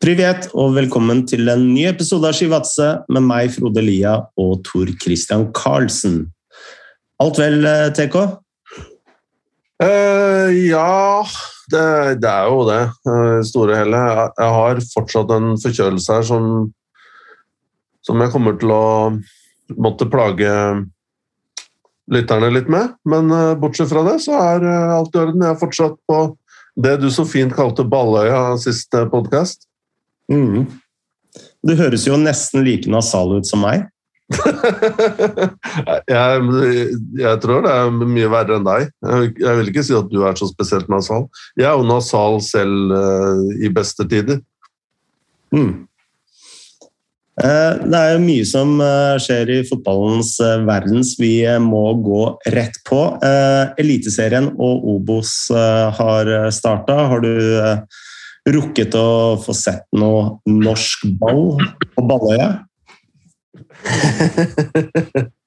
Privet og velkommen til en ny episode av Skivatse med meg, Frode Lia og Tor Christian Karlsen. Alt vel, eh, TK? Uh, ja, det, det, er jo det. Uh, store hele. Jeg, har fortsatt en forkjølelse her som, som jeg kommer til å måtte plage lytterne litt med. Men uh, bortsett fra det, så er alt i orden. Jeg er fortsatt på det du så fint kalte Balløya siste podkast. Mm. Du høres jo nesten like nasal ut som meg. jeg, jeg, tror det er mye verre enn deg. Jeg vil ikke si at du er så spesielt nasal. Jeg er jo nasal selv uh, i beste tider. Mm. Det er jo mye som uh, skjer i fotballens verdens vi må gå rett på. Eliteserien og Obos har starta. Har du rukket å få sett noe norsk ball på Balløya?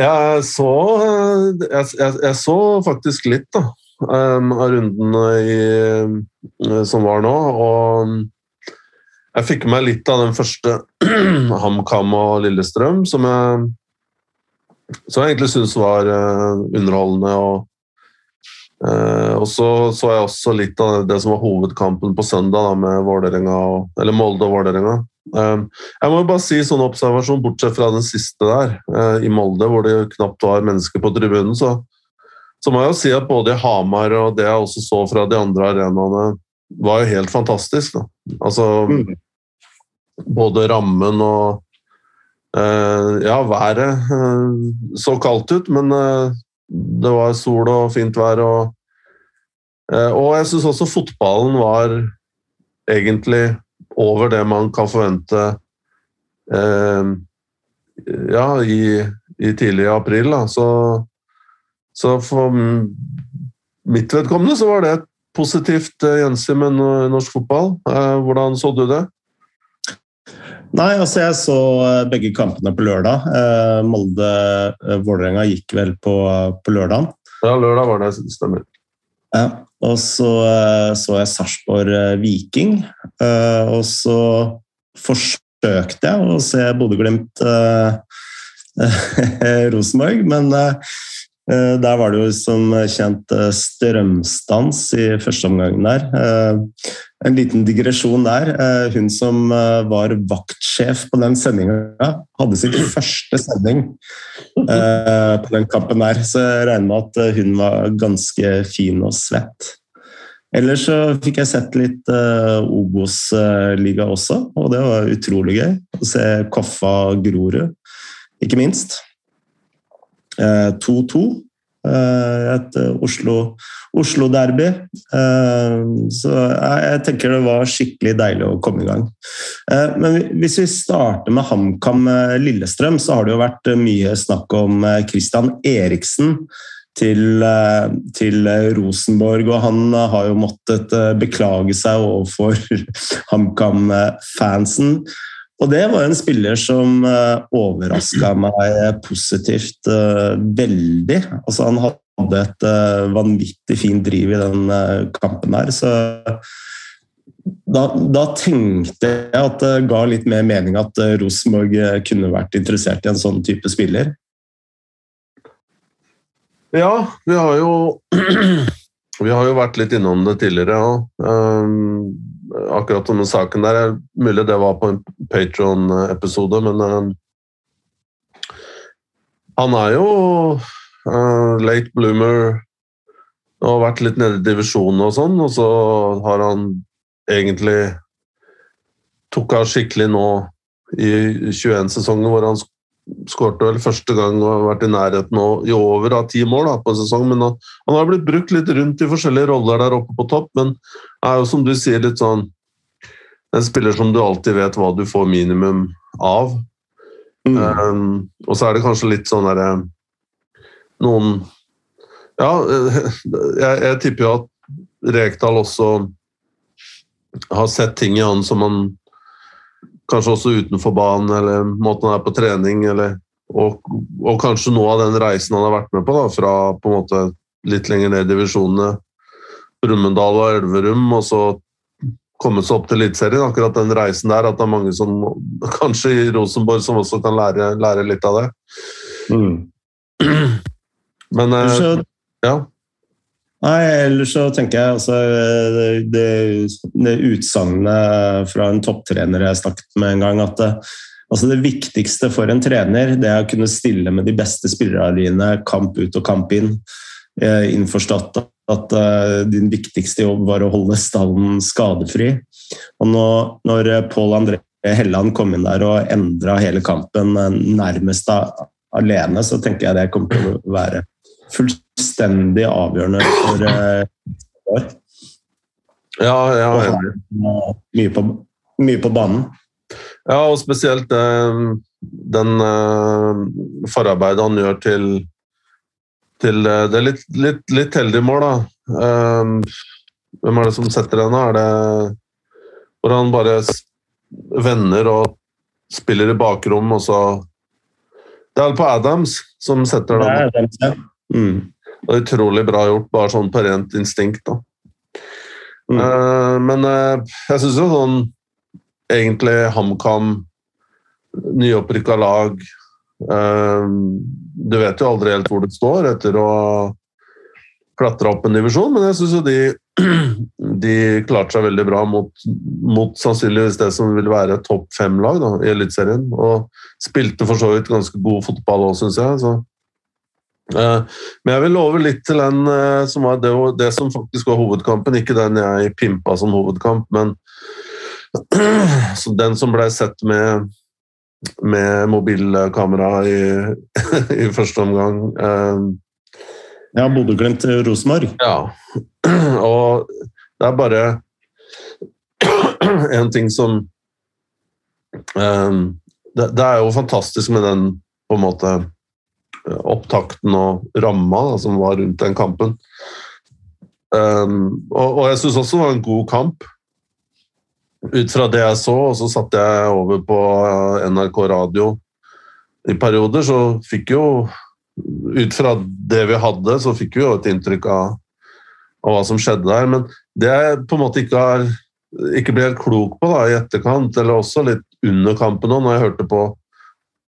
jeg så jeg, jeg, jeg, så faktisk litt da, um, av rundene i, uh, som var nå. Og jeg fikk med meg litt av den første HamKam og Lillestrøm, som jeg, som jeg egentlig syns var uh, underholdende. og og så så jeg også litt av det som var hovedkampen på søndag, da, med eller Molde og Vålerenga. Uh, jeg må jo bare si sånn observasjon, bortsett fra den siste der, uh, i Molde, hvor det knapt var mennesker på tribunen, så, så må jeg jo si at både i Hamar og det jeg også så fra de andre arenaene, var jo helt fantastisk. Da. Altså mm. Både rammen og Ja, været så kaldt ut, men det var sol og fint vær. Og, eh, og jeg syns også fotballen var egentlig over det man kan forvente eh, ja, i, i, tidlig april. Da. Så, så for mitt vedkommende så var det et positivt eh, gjensyn med norsk fotball. Eh, hvordan så du det? Nei, altså jeg så eh, begge kampene på lørdag. Eh, Molde-Vålerenga eh, gikk vel på, på lørdag. Ja, lørdag var det, stemmer. Ja, og så så jeg Sarpsborg-Viking. Og så forsøkte jeg å se Bodø-Glimt Rosenborg, men der var det jo som kjent strømstans i første omgang der. Eh, en liten digresjon der. Hun som var vaktsjef på den sendinga, hadde sin første sending på den kampen der, så jeg regner med at hun var ganske fin og svett. Ellers så fikk jeg sett litt Obos-liga også, og det var utrolig gøy å se Koffa Grorud, ikke minst. 2-2. Eh, eh, et Oslo-derby. Oslo så jeg tenker det var skikkelig deilig å komme i gang. Eh, men hvis vi starter med HamKam Lillestrøm, så har det jo vært mye snakk om Christian Eriksen. Til, til, Rosenborg, og han har jo måttet beklage seg overfor HamKam-fansen. Og det var en spiller som eh, overraska meg positivt uh, veldig. Altså, han hadde et uh, vanvittig fint driv i den kampen her, så da, da, tenkte jeg at det ga litt mer mening at Rosenborg kunne vært interessert i en sånn type spiller. Ja, vi har jo Vi har jo vært litt innom det tidligere òg akkurat denne saken der. er Mulig det var på en Patron-episode, men uh, han er jo uh, late bloomer og har vært litt nede i divisjonen og sånn, og så har han egentlig tok av skikkelig nå i 21-sesongen, hvor han skårte vel første gang og har vært i nærheten i over av ti mål da, på en sesong. Men han, han, har blitt brukt litt rundt i forskjellige roller der oppe på topp, men er jo som du sier litt sånn En spiller som du alltid vet hva du får minimum av. Mm. Um, og så er det kanskje litt sånn derre Noen Ja, jeg, jeg tipper jo at Rekdal også har sett ting i han som han Kanskje også utenfor banen, eller måten han er på trening, eller, og, og, kanskje noe av den reisen han har vært med på, da, fra på en måte litt lenger ned i divisjonene, Brumunddal og Elverum, og så kommet seg opp til Eliteserien. Akkurat den reisen der, at det er mange som kanskje i Rosenborg som også kan lære, lære litt av det. Mm. Men eh, Så, ja. nei, ellers så tenker jeg altså det, det, det utsagnet fra en topptrener jeg snakket med en gang, at det, altså det viktigste for en trener det er å kunne stille med de beste spillerne dine kamp ut og kamp inn. Eh, Innforstått at uh, din viktigste jobb var å holde stallen skadefri. Og nå, når Pål André Helland kom inn der og endra hele kampen uh, nærmest alene, så tenker jeg det kommer til å være fullstendig avgjørende for uh, år. Ja, ja, ja. mye på, mye på banen. ja, og spesielt eh, den eh, forarbeidet han gjør til, til eh, Det er litt, litt, litt heldig mål, da. Um, hvem er det som setter den? Er det hvor han bare vender og spiller i bakrom, og så Det er på Adams som setter Det den. er den, ja. Mm. Det er utrolig bra gjort, bare sånn på rent instinkt. da. Mm. Uh, men uh, jeg syns jo sånn egentlig HamKam, nyopprykka lag eh, Du vet jo aldri helt hvor det står etter å klatre opp en divisjon, men jeg syns jo de, de klarte seg veldig bra mot, mot sannsynligvis det som ville være topp fem-lag i Eliteserien. Og spilte for så vidt ganske god fotball òg, syns jeg. så Eh, Men jeg vil love litt til den eh, som var det, det som faktisk var hovedkampen. Ikke den jeg pimpa som hovedkamp, men den som ble sett med, med mobilkamera i, i første omgang. Eh, Ja, Bodø-Glimt-Rosenborg. Ja. Og det er bare en ting som eh, det, er jo fantastisk med den på en måte opptakten og ramma som var rundt den kampen. Og, og jeg syns også det var en god kamp. Ut fra det jeg så, og så satte jeg over på NRK radio i perioder, så fikk jo Ut fra det vi hadde, så fikk vi jo et inntrykk av, av hva som skjedde der. Men det jeg på en måte ikke har ikke ble helt klok på da, i etterkant, eller også litt under kampen òg, når jeg hørte på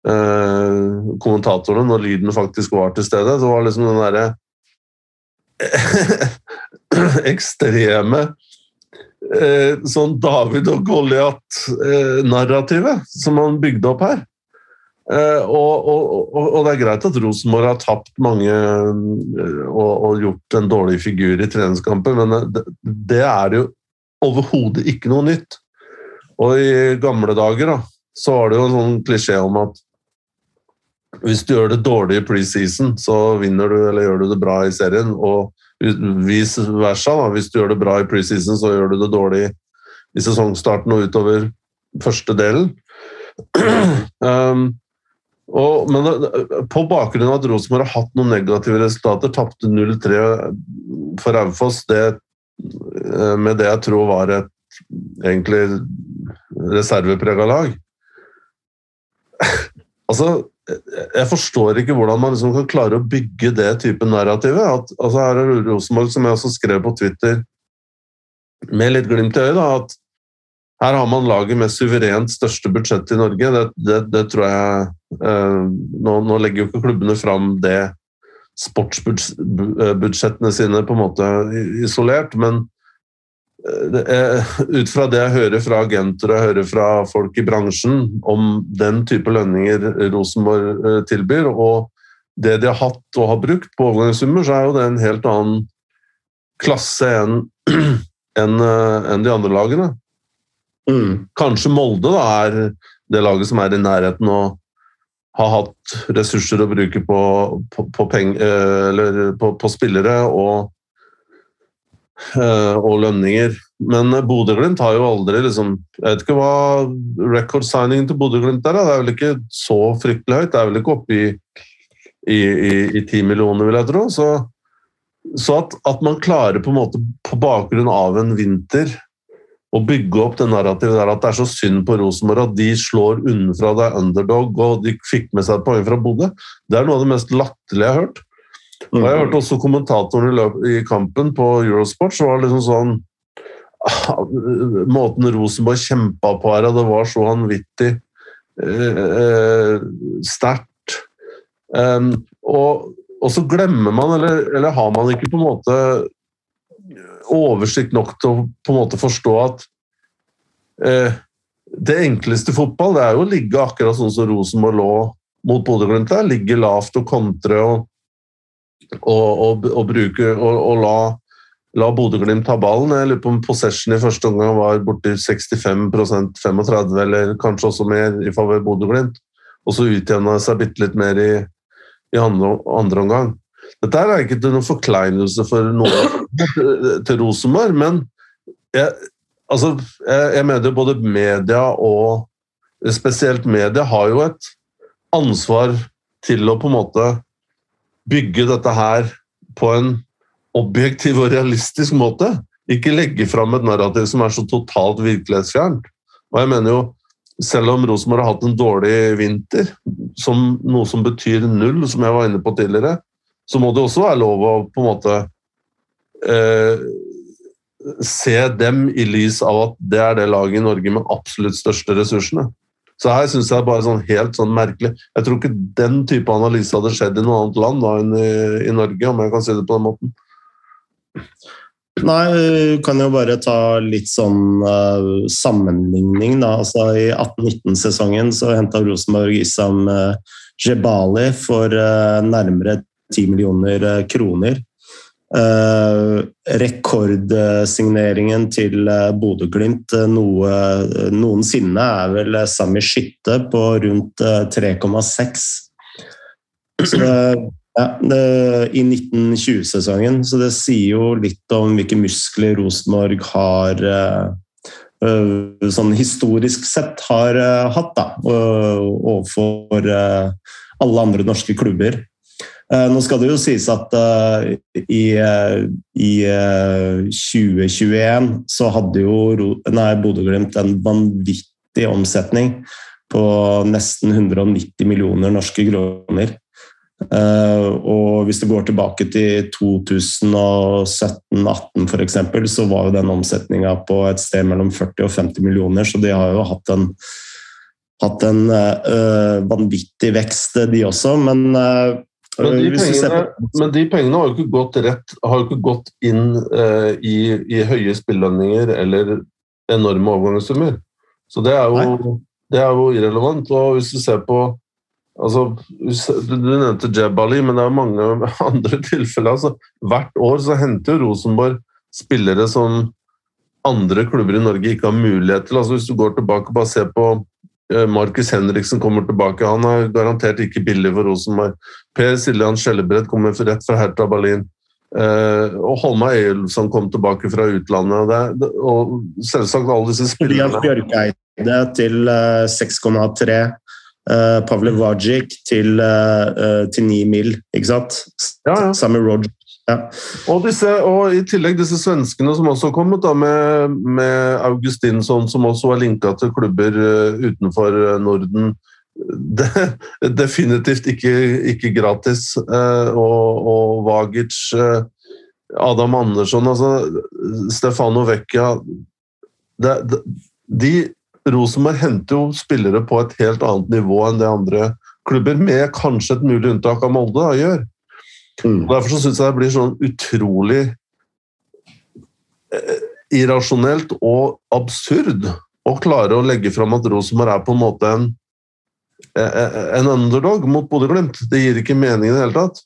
eh, kommentatorene, når lyden faktisk var til stede, så var liksom den derre ekstreme sånn David og Goliat-narrativet som han bygde opp her. Eh, og, og, og, det er greit at Rosenborg har tapt mange eh, og, og gjort en dårlig figur i treningskamper, men det, det er jo overhodet ikke noe nytt. Og i gamle dager da, så var det jo en sånn klisjé om at hvis du gjør det dårlig i preseason, så vinner du eller gjør du det bra i serien. Og vice versa. Da. Hvis du gjør det bra i preseason, så gjør du det dårlig i sesongstarten og utover første delen. um, og, men på bakgrunn av at Rosenborg har hatt noen negative resultater, tapte 0-3 for Raufoss eh, med det jeg tror var et egentlig reserveprega lag. altså, jeg forstår ikke hvordan man liksom kan klare å bygge det type narrativet. At, altså her er Rosenborg, som jeg også skrev på Twitter, med litt glimt i øyet, da, at her har man laget med suverent største budsjett i Norge. Det, det, det tror jeg eh, nå, nå legger jo ikke klubbene fram det sportsbudsjettene sine på en måte isolert, men eh, ut fra det jeg hører fra agenter og jeg hører fra folk i bransjen om den type lønninger Rosenborg eh, tilbyr, og det de har hatt og har brukt på overgangssummer, så er jo det en helt annen klasse enn enn, eh, de andre lagene. Mm. Kanskje Molde da, er det laget som er i nærheten og har hatt ressurser å bruke på, på, på, peng, eh, eller på, på spillere og, og lønninger. Men Bodø-Glimt har jo aldri liksom Jeg vet ikke hva record-signingen til Bodø-Glimt er. Det er vel ikke så fryktelig høyt. Det er vel ikke oppe i, i 10 millioner, vil jeg tro. Så, så at, at man klarer på en måte på bakgrunn av en vinter å bygge opp det narrativet der at det er så synd på Rosenborg at de slår unnafra, det er underdog, og de fikk med seg et poeng fra Bodø. Det er noe av det mest latterlige jeg har hørt. Og jeg hørte også kommentatoren i, kampen på Eurosport, så var det liksom sånn måten Rosenborg kjempa på her, og det var så vanvittig eh, sterkt. Um, og, og, så glemmer man, eller, eller, har man ikke på en måte oversikt nok til å på en måte forstå at eh, det enkleste fotball det er jo å ligge akkurat sånn som Rosenborg lå mot Bodø-Glimt. Ligge lavt og kontre og, og, og, bruke og, la la Bodø-Glimt ta ballen. Jeg lurer på om possession i første omgang var borti 65% 35 eller kanskje også mer i favør Bodø-Glimt. Og så utjevna det seg bitte litt mer i, i andre, andre, omgang. Dette er ikke til noen forkleinelse for noen til Rosenborg, men jeg, altså, jeg, jeg mener både media og spesielt media har jo et ansvar til å på en måte bygge dette her på en objektiv og realistisk måte. Ikke legge fram et narrativ som er så totalt virkelighetsfjernt. Og jeg mener jo, selv om Rosenborg har hatt en dårlig vinter, som noe som betyr null, som jeg var inne på tidligere, så må det også være lov å på en måte eh, se dem i lys av at det er det laget i Norge med absolutt største ressursene. Så her syns jeg bare sånn helt sånn merkelig. Jeg tror ikke den type analyse hadde skjedd i noe annet land da enn i, i Norge, om jeg kan si det på den måten. Nei, vi kan jo bare ta litt sånn uh, sammenligning. Da. Altså, I 18-19-sesongen så henta Rosenborg Issam uh, Jebali for uh, nærmere 10 millioner kroner. Rekordsigneringen til Bodø-Glimt noe, noensinne er vel Sami Skytte på rundt 3,6. Så ja, I 1920-sesongen, så det sier jo litt om hvilke muskler Rosenborg har uh, sånn historisk sett har uh, hatt da, overfor uh, alle andre norske klubber. Nå skal det jo sies at i, i 2021 så hadde jo Bodø-Glimt en vanvittig omsetning på nesten 190 millioner norske kroner. Og hvis du går tilbake til 2017-2018 f.eks., så var jo den omsetninga på et sted mellom 40 og 50 millioner, så de har jo hatt en, hatt en uh, vanvittig vekst, de også. Men, uh, men, de pengene, men, de pengene, har jo ikke gått rett har jo ikke gått inn i, i, høye spillelønninger eller enorme overgangssummer. Så det er, jo, det er jo irrelevant. Og hvis du ser på Altså, du nevnte Jebali, men det er mange andre tilfeller. Altså, hvert år så henter Rosenborg spillere som andre klubber i Norge ikke har mulighet til. Altså, hvis du går tilbake og bare ser på eh, Markus Henriksen kommer tilbake. Han er garantert ikke billig for Rosenborg. Per Siljan Skjellebredt kommer rett fra Hertha Berlin. Uh, og Holma Eyolfsson kom tilbake fra utlandet. Det, og selvsagt alle disse spillerne Bjørkeide til 6,3. Uh, Pavle Vajic til, uh, til 9 mil, ikke sant? Ja, ja. Sammy Roger. Ja. Og, disse, og, i tillegg disse svenskene som også har kommet, da, med, med Augustinsson, som også er linka til klubber uh, utenfor Norden. Det, definitivt ikke, ikke gratis. og, og Vagic, Adam Andersson, altså Stefano Vecchia det, det, De Rosenborg henter jo spillere på et helt annet nivå enn det andre klubber, med kanskje et mulig unntak av Molde, da, gjør. Mm. Derfor så syns jeg det blir sånn utrolig eh, irrasjonelt og absurd å klare å legge fram at Rosenborg er på en måte en, eh, eh, en underdog mot Bodø-Glimt. Det gir ikke mening i det hele tatt.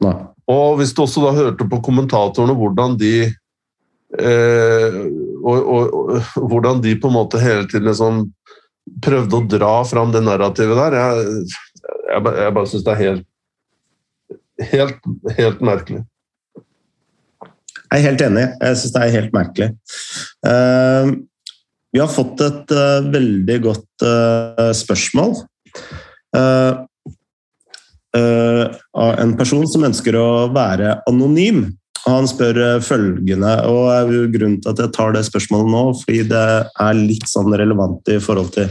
Nei. Og hvis du også da hørte på kommentatorene hvordan de Eh, og, og, og, hvordan de på en måte hele tiden liksom prøvde å dra fram det narrativet der. Jeg, jeg, jeg bare syns det er helt, helt, helt merkelig. Jeg er helt enig. Jeg syns det er helt merkelig. Uh, vi har fått et uh, veldig godt uh, spørsmål av en person som ønsker å være anonym. Han spør følgende, og grunnen til at jeg tar det spørsmålet nå, fordi det er litt sånn relevant i forhold til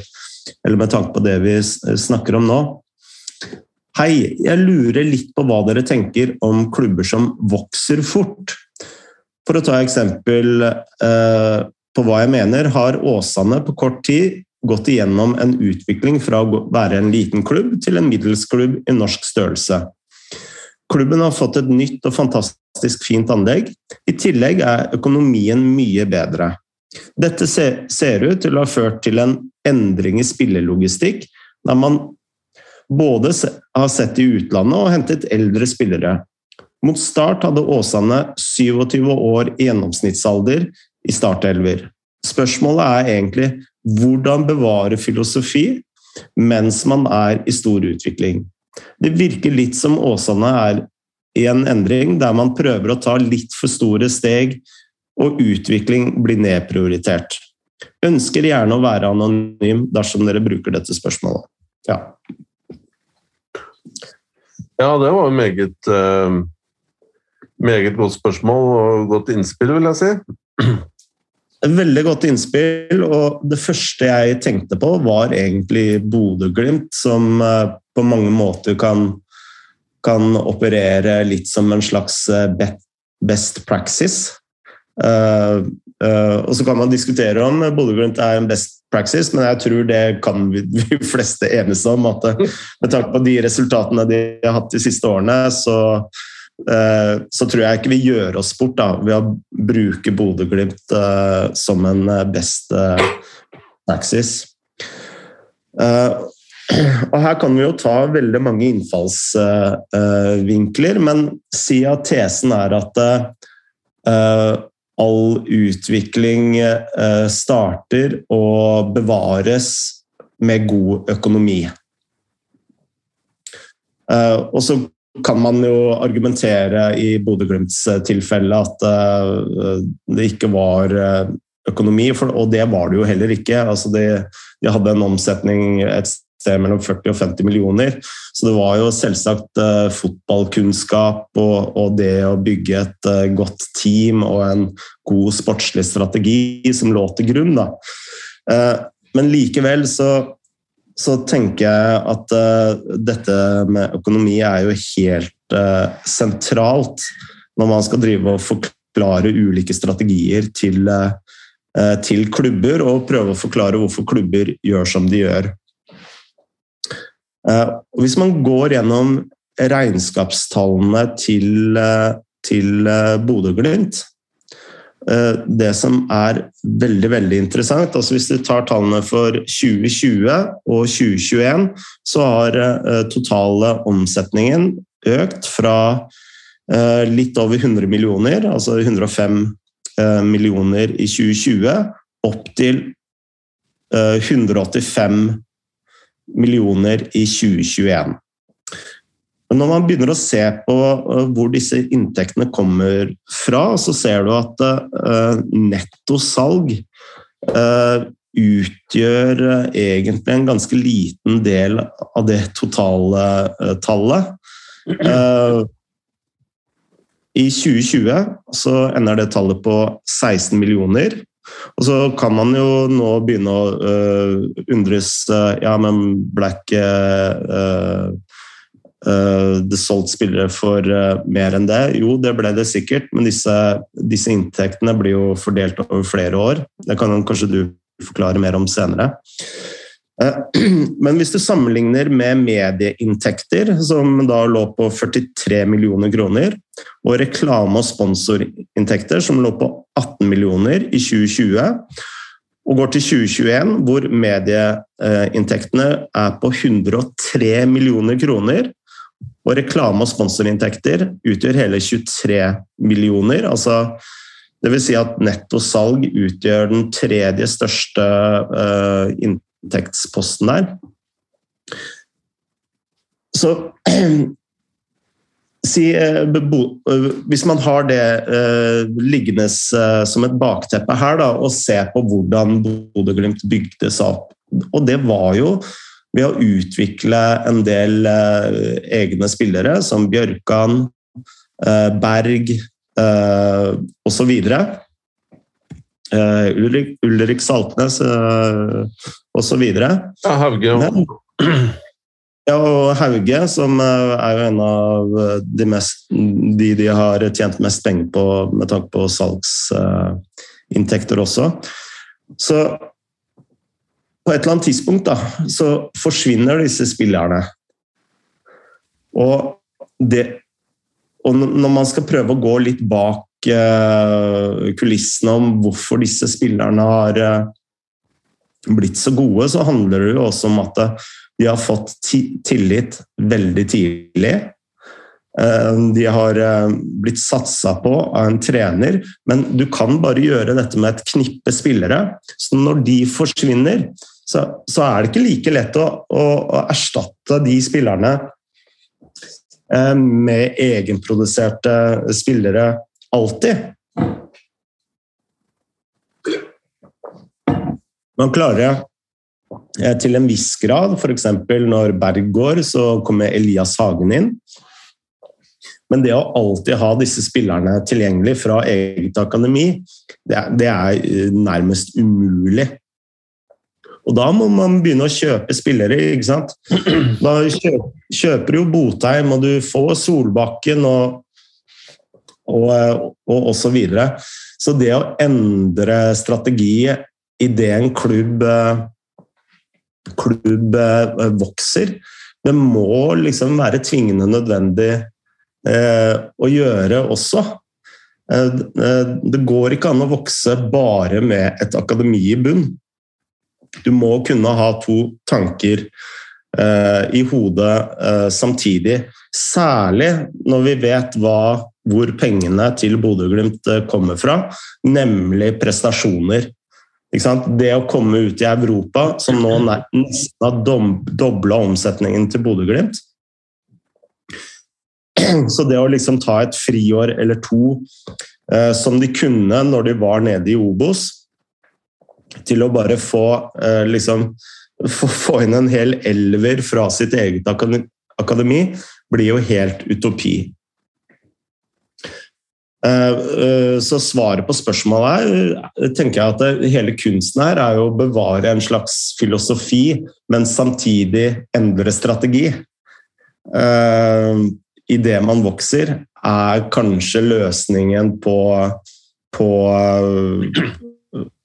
Eller med tanke på det vi snakker om nå. Hei, jeg lurer litt på hva dere tenker om klubber som vokser fort. For å ta eksempel eh, på hva jeg mener, har Åsane på kort tid gått igjennom en utvikling fra å være en liten klubb til en middelsklubb i norsk størrelse. Klubben har fått et nytt og fantastisk fint anlegg. I tillegg er økonomien mye bedre. Dette ser ut til å ha ført til en endring i spillelogistikk, der man både har sett i utlandet og hentet eldre spillere. Mot start hadde Åsane 27 år i gjennomsnittsalder i startelver. Spørsmålet er egentlig hvordan bevare filosofi mens man er i stor utvikling. Det virker litt som Åsane er i en endring der man prøver å ta litt for store steg, og utvikling blir nedprioritert. Ønsker gjerne å være anonym dersom dere bruker dette spørsmålet. Ja, ja det var et meget, uh, meget godt spørsmål og godt innspill, vil jeg si. Veldig godt innspill, og det første jeg tenkte på, var egentlig Bodø-Glimt, som eh, på mange måter kan, kan, operere litt som en slags eh, best uh, og så kan man diskutere om Bodø-Glimt er en best praxis, men jeg tror det kan vi de fleste enes om. at Med tanke på de resultatene de har hatt de siste årene, så Eh, så tror jeg ikke vi gjør oss bort da, ved å bruke Bodø-Glimt eh, som en eh, best eh, praxis. Uh, og her kan vi jo ta veldig mange innfallsvinkler, men si at tesen er at all utvikling starter og bevares med god økonomi. Og så kan man jo argumentere i Bodø-Glimts eh, tilfelle at uh, det ikke var økonomi, og det var det jo heller ikke. Altså de, de, hadde en omsetning et sted mellom 40 og 50 millioner, så det var jo selvsagt uh, fotballkunnskap og, og, det å bygge et godt team og en god sportslig strategi som lå til grunn. Da. men likevel så så tenker jeg at uh, dette med økonomi er jo helt uh, sentralt når man skal drive og forklare ulike strategier til, uh, til, klubber, og prøve å forklare hvorfor klubber gjør som de gjør. Hvis man går gjennom regnskapstallene til, til Bodø-Glimt, Eh, det som er veldig veldig interessant altså Hvis du tar tallene for 2020 og 2021, så har eh, totale omsetningen økt fra eh, litt over 100 millioner, altså 105 millioner i 2020, opp til 185 millioner i 2021. Men når man begynner å se på øh, hvor disse inntektene kommer fra, så ser du at netto nettosalg øh, utgjør egentlig en ganske liten del av det totale tallet. I 2020 så ender det tallet på 16 millioner. Og så kan man jo nå begynne å undres Ja, men ble uh, Uh, det solgt spillere for uh, mer enn det? Jo, det ble det sikkert, men disse, disse, inntektene blir jo fordelt over flere år. Det kan kanskje du forklare mer om senere. Uh, men hvis du sammenligner med medieinntekter, som da lå på 43 millioner kroner, og reklame- og sponsorinntekter, som lå på 18 millioner i 2020, og går til 2021, hvor medieinntektene er på 103 millioner kroner, og reklame- og sponsorinntekter utgjør hele 23 millioner. altså Dvs. si at netto salg utgjør den tredje største uh, inntektsposten der. Så si, uh, uh, Hvis man har det liggende som et bakteppe her, da, og ser på hvordan Bodø-Glimt bygdes opp Og det var jo ved å utvikle en del egne spillere, som Bjørkan, Berg osv. Uh, Ulrik, Ulrik Saltnes uh, osv. Ja, Hauge. Men, Ja, og Hauge, som uh, er jo en av de, mest, de de har tjent mest penger på med tanke på salgsinntekter også. Så på et eller annet tidspunkt da, så forsvinner disse spillerne. Og, det, og når man skal prøve å gå litt bak uh, kulissene om hvorfor disse spillerne har uh, blitt så gode, så handler det jo også om at de har fått tillit veldig tidlig. Eh, de har blitt satsa på av en trener, men du kan bare gjøre dette med et knippe spillere. Så når de forsvinner, så, så er det ikke like lett å, å, å erstatte de spillerne Eh, med egenproduserte spillere alltid. Man klarer eh, til en viss grad, f.eks. når Berg går, så kommer Elias Hagen inn. Men det å alltid ha disse spillerne tilgjengelig fra eget akademi, det er, eh, nærmest umulig. Og da må man begynne å kjøpe spillere. ikke sant? Da kjøper du jo Botheim, og du får Solbakken og, og, og, og så videre. Så det å endre strategi idet en klubb, klubb vokser, det må liksom være tvingende nødvendig eh, å gjøre også. Eh, det går ikke an å vokse bare med et akademi i bunn. Du må kunne ha to tanker eh, i hodet eh, samtidig. Særlig når vi vet hva, hvor pengene til Bodø-Glimt eh, kommer fra, nemlig prestasjoner. Det å komme ut i Europa, som nå nesten har dobla omsetningen til Bodø-Glimt Så det å liksom ta et friår eller to, eh, som de kunne når de var nede i Obos, til å bare få, eh, liksom, få inn en hel elver fra sitt eget akademi, blir jo helt utopi. Eh, eh, så svaret på spørsmålet er tenker jeg at hele kunsten her er jo å bevare en slags filosofi, men samtidig endre strategi. Idet man vokser, er kanskje løsningen på, på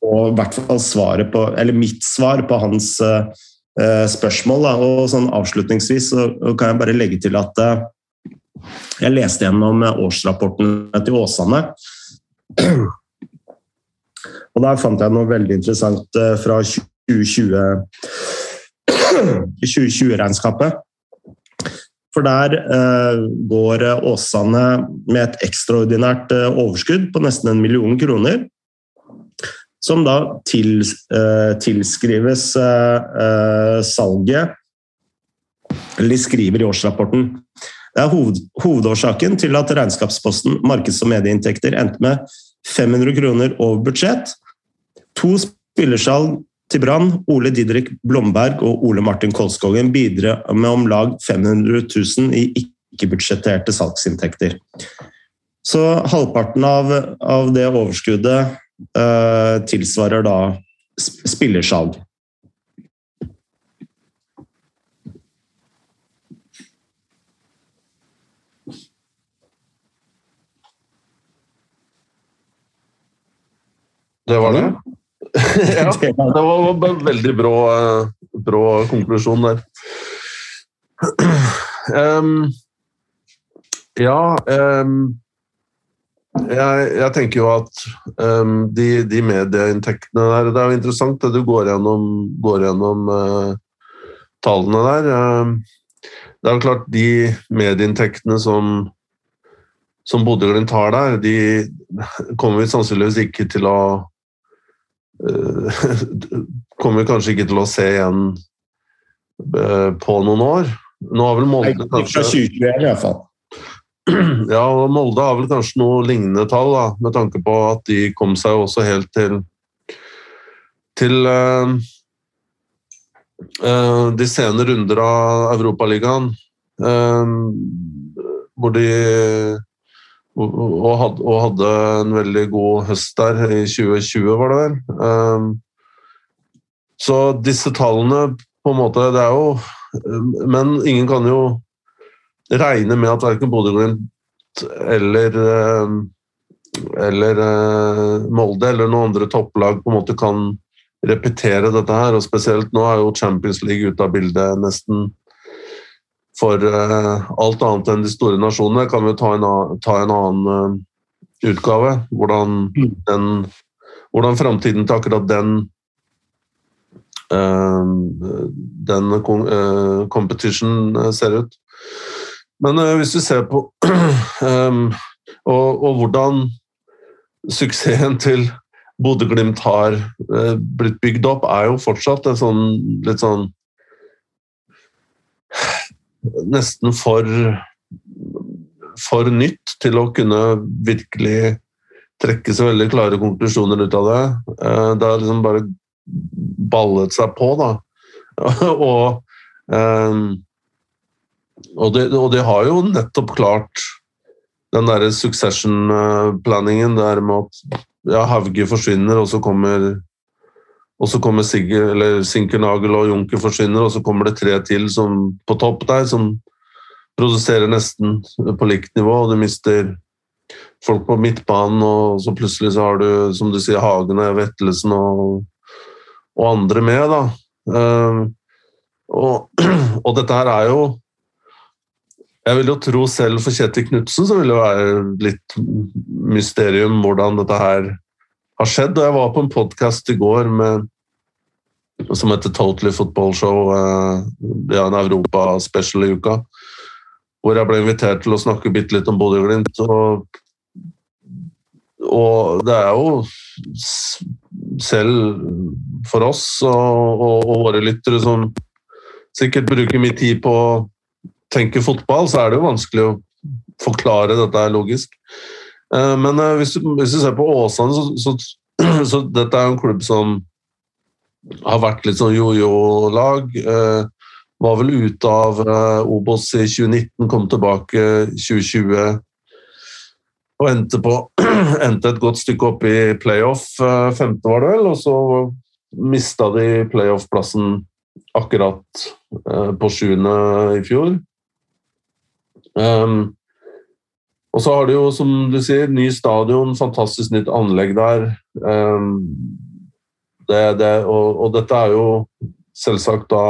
og i hvert fall svaret på, eller mitt svar på hans spørsmål. Og sånn Avslutningsvis så kan jeg bare legge til at jeg leste gjennom årsrapporten til Åsane. Og der fant jeg noe veldig interessant uh, fra 2020 2020-regnskapet. For der går Åsane med et ekstraordinært overskudd på nesten en million kroner som da til, eh, tilskrives eh, salget Eller de skriver i årsrapporten. Det er hoved, hovedårsaken til at regnskapsposten markeds- og medieinntekter endte med 500 kroner over budsjett. To spillersalg til Brann, Ole Didrik Blomberg og Ole Martin Kolskogen bidrar med om lag 500 000 i ikke-budsjetterte salgsinntekter. Så halvparten av, av det overskuddet eh, tilsvarer da spillersalg. Det var det? ja, det var en veldig brå, brå konklusjon der. Um, ja um, jeg, jeg, tenker jo at um, de, de, medieinntektene der Det er jo interessant det du går gjennom, går gjennom uh, tallene der. Uh, det er jo klart de medieinntektene som, som Bodø-Glimt har der, de kommer vi sannsynligvis ikke til å Kommer vi kanskje ikke til å se igjen uh, på noen år. Nå har vel Molde kanskje Fra 2021 i hvert fall. Ja, og Molde har vel kanskje noe lignende tall, da, med tanke på at de kom seg også helt til til uh, uh, de sene runder av Europaligaen. Uh, hvor de og hadde, og hadde, en veldig god høst der i 2020, var det vel. så disse tallene på en måte Det er jo Men ingen kan jo regne med at verken Bodø-Glimt eller eller Molde eller noen andre topplag på en måte kan repetere dette her. og Spesielt nå er jo Champions League ute av bildet nesten for alt annet enn de store nasjonene. Kan vi ta en, ta en annen utgave. Hvordan, mm. den, hvordan framtiden til akkurat den uh, den competition eh, ser ut. Men hvis vi ser på um, og, og, hvordan suksessen til Bodø-Glimt har blitt bygd opp, er jo fortsatt en sånn litt sånn Nesten for for nytt til å kunne virkelig trekke så veldig klare konklusjoner ut av det. Eh, det har liksom bare ballet seg på, da. og, um, og, det, og de har jo nettopp klart den derre succession-planningen der med at ja, Hauge forsvinner, og så kommer og så kommer Sigge, eller Sinkernagel og Junker forsvinner, og så kommer det tre til som, på topp der, som produserer nesten på likt nivå, og du mister folk på midtbanen, og så plutselig så har du, som du sier, Hagene, Vettelsen og, og andre med, da. Uh, og, og, dette her er jo Jeg vil jo tro selv for Kjetil Knutsen så vil det være litt mysterium hvordan dette her har skjedd. Og jeg var på en podkast i går med, som heter Totally Football Show. Uh, ja, en Europa-special i uka hvor jeg ble invitert til å snakke bitte litt om Bodø-Glimt. Og, og, det er jo selv for oss og, og, og, våre lyttere som sikkert bruker mye tid på å tenke fotball, så er det jo vanskelig å forklare dette logisk. Eh, men eh, hvis du, hvis du ser på Åsane, så, så, så, dette er en klubb som har vært litt sånn jojo-lag. Eh, var vel ute av uh, Obos i 2019, kom tilbake 2020 og endte, på, endte et godt stykke opp i playoff, uh, femte var det vel, og så mista de playoff-plassen akkurat på sjuende i fjor. Um, og så har de jo, som du sier, ny stadion, fantastisk nytt anlegg der. Um, det, det, og, og, dette er jo selvsagt da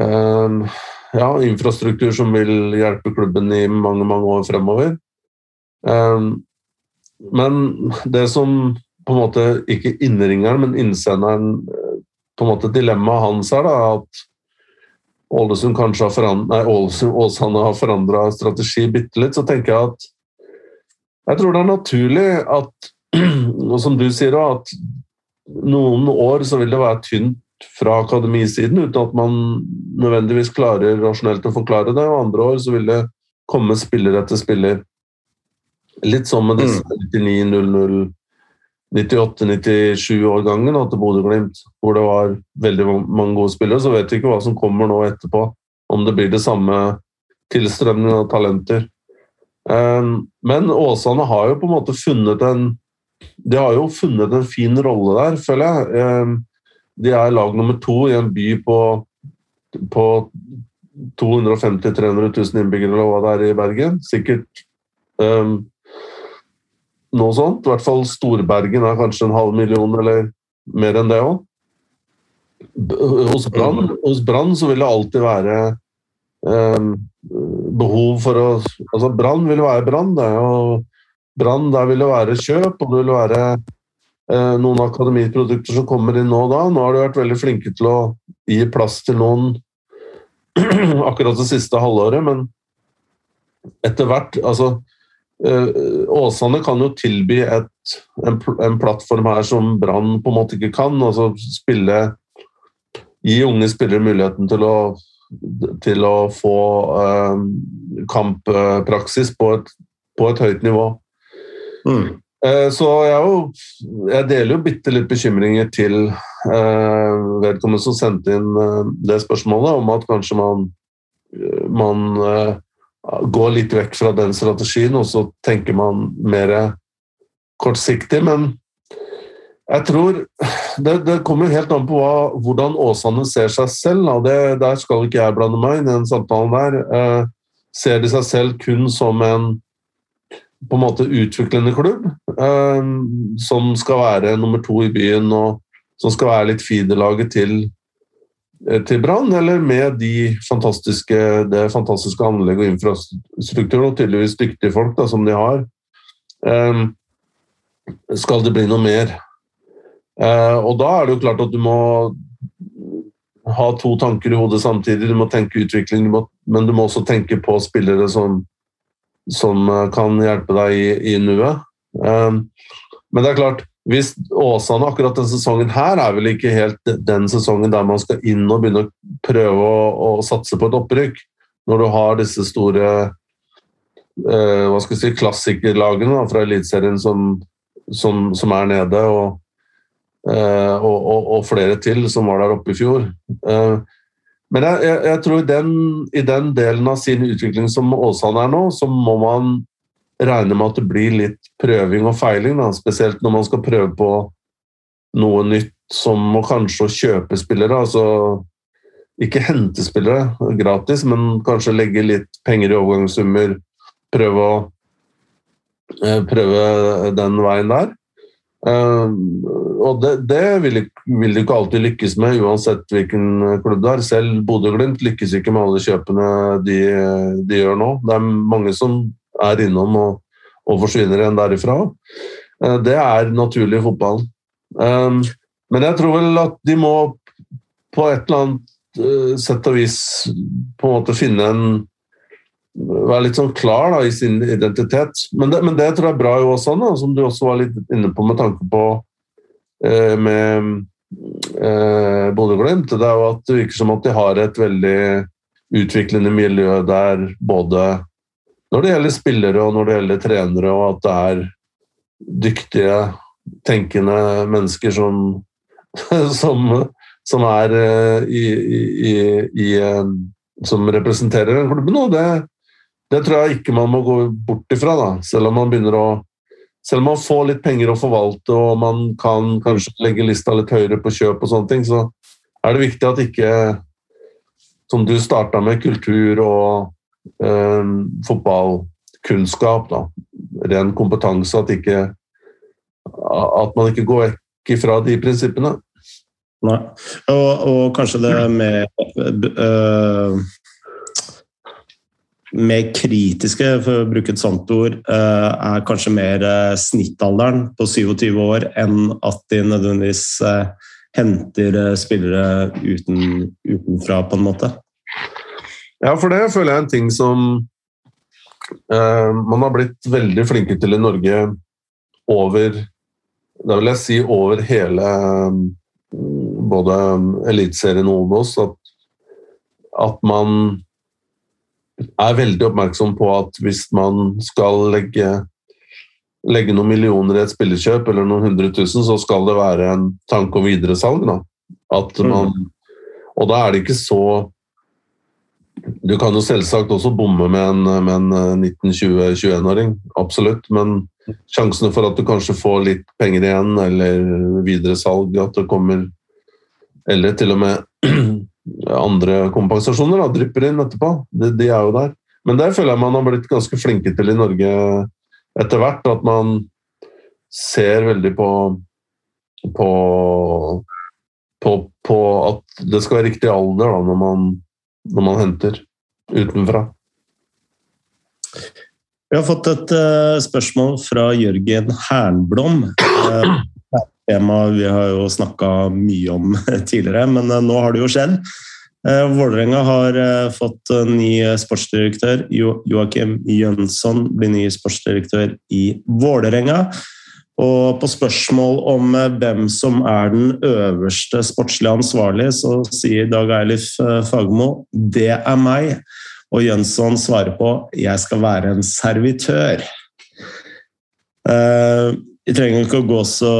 um, ja, infrastruktur som vil hjelpe klubben i mange, mange år fremover. Um, men det som på en måte ikke innringeren, men innsenderen på en måte Dilemmaet hans er da at Ålesund kanskje har Ålesund, Åsane har forandra strategi bitte litt, så tenker jeg at jeg tror det er naturlig at, og som du sier, at noen år så vil det være tynt fra akademisiden, uten at man nødvendigvis klarer rasjonelt å forklare det. Og andre år så vil det komme spiller etter spiller. Litt som med disse 99, 00, 98-97-årgangen til Bodø-Glimt, hvor det var veldig mange gode spillere. Så vet vi ikke hva som kommer nå etterpå, om det blir det samme tilstrømning av talenter. Ehm, men Åsane har jo på en måte funnet en De har jo funnet en fin rolle der, føler jeg. Ehm, de er lag nummer to i en by på, på 250 000-300 000 innbyggere eller hva det er i Bergen. Sikkert um, noe sånt. I hvert fall Storbergen er kanskje en halv million eller mer enn det òg. Hos Brann mm. så vil det alltid være um, behov for å altså Brann vil være Brann. Brann der vil det være kjøp, og det vil være Eh, noen akademiprodukter som kommer inn nå og da. Nå har de vært veldig flinke til å gi plass til noen akkurat det siste halvåret, men etter hvert Altså, eh, Åsane kan jo tilby et, en, en, plattform her som Brann på en måte ikke kan. altså spille Gi unge spillere muligheten til å, til å få eh, kamppraksis på på et høyt nivå. Mm. Eh, så jeg, jo, jeg, deler jo bitte litt bekymringer til eh, vedkommende som sendte inn eh, det spørsmålet, om at kanskje man, man eh, går litt vekk fra den strategien, og så tenker man mer kortsiktig. Men Jeg tror Det, det kommer helt an på hva, hvordan Åsane ser seg selv. det, Der skal ikke jeg blande meg inn i den samtalen der. Eh, ser de seg selv kun som en på en måte utviklende klubb, eh, som skal være nummer to i byen og som skal være litt feederlaget til, eh, til Brann, eller med de fantastiske, det fantastiske anlegget og infrastrukturen, og tydeligvis dyktige folk da, som de har. Eh, skal det bli noe mer? Og da er det jo klart at du må ha to tanker i hodet samtidig. Du må tenke utvikling, men du må også tenke på spillere som, som eh, kan hjelpe deg i, i nuet. Um, men det er klart, hvis Åsane akkurat denne sesongen her er vel ikke helt den sesongen der man skal inn og begynne å prøve å, å satse på et opprykk, når du har disse store uh, hva skal si, klassikerlagene da, fra Eliteserien som, som, som, er nede. og Eh, og, og, og, flere til som var der oppe i fjor. Eh, men jeg, jeg, jeg tror den, i den delen av sin utvikling som Åsane er nå, så må man regne med at det blir litt prøving og feiling. Da. Spesielt når man skal prøve på noe nytt som å kanskje kjøpe spillere. altså Ikke hente spillere gratis, men kanskje legge litt penger i overgangssummer. Prøve, å, eh, prøve den veien der. Uh, og det, det vil, vil, du ikke alltid lykkes med, uansett hvilken klubb det er. Selv Bodø-Glimt lykkes ikke med alle kjøpene de, de, gjør nå. Det er mange som er innom og, og forsvinner igjen derifra. Uh, det er naturlig i fotballen. Um, men jeg tror vel at de må på et eller annet uh, sett og vis på en måte finne en være litt sånn klar da, i sin identitet. Men det, men det, tror jeg er bra i da, som du også var litt inne på med tanke på eh, med eh, Bodø-Glimt. Det er jo at det virker som at de har et veldig utviklende miljø der både når det gjelder spillere og når det gjelder trenere, og at det er dyktige, tenkende mennesker som, som, som er i, i, i, i, eh, som representerer klubben. Og det, det tror jeg ikke man må gå bort ifra, da. selv om man begynner å selv om man får litt penger å forvalte og man kan kanskje legge lista litt høyere på kjøp, og sånne ting, så er det viktig at ikke, som du starta med, kultur og eh, fotballkunnskap, da, ren kompetanse, at, ikke, at man ikke går vekk ifra de prinsippene. Nei. Og, og kanskje det med øh, mer kritiske, for å bruke et sånt ord, eh, er kanskje mer eh, snittalderen på 27 år enn at de nødvendigvis eh, henter spillere uten, utenfra, på en måte. Ja, for det føler jeg er en ting som eh, man har blitt veldig flinke til i Norge over Da vil jeg si over hele både Eliteserien og Obos, at, at man er veldig oppmerksom på at hvis man skal legge, legge noen millioner i et spillekjøp, eller noen hundre tusen, så skal det være en tanke om videresalg. Da. At mm. man, og da er det ikke så Du kan jo selvsagt også bomme med en, med en 19-20-21-åring, absolutt, men sjansene for at du kanskje får litt penger igjen, eller videresalg, at det kommer Eller til og med andre kompensasjoner da, drypper inn etterpå. De, de, er jo der. Men det føler jeg man har blitt ganske flinke til i Norge etter hvert. At man ser veldig på, på, på, på at det skal være riktig alder da, når, man, når man henter utenfra. Vi har fått et uh, spørsmål fra Jørgen Hernblom. Uh, tema vi har jo snakka mye om tidligere, men eh, nå har det jo skjedd. Eh, Vålerenga har eh, fått ny sportsdirektør. Joakim Jønsson blir ny sportsdirektør i Vålerenga. Og på spørsmål om hvem som er den øverste sportslige ansvarlige, så sier Dag Eilif Fagermo det er meg. Og Jønsson svarer på jeg skal være en servitør. Vi trenger ikke å gå så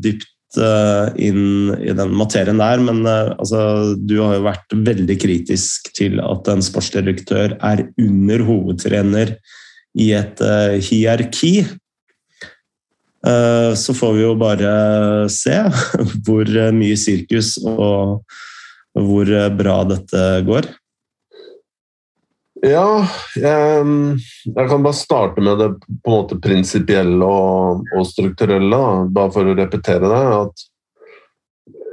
dypt uh, inn i den materien der, men uh, altså, du har jo vært veldig kritisk til at en sportsdirektør er under hovedtrener i et uh, hierarki. Eh, så får vi jo bare se hvor mye sirkus og hvor bra dette går. Ja, jeg, jeg, kan bare starte med det på en måte prinsipielle og, og, strukturelle, bare for å repetere det. at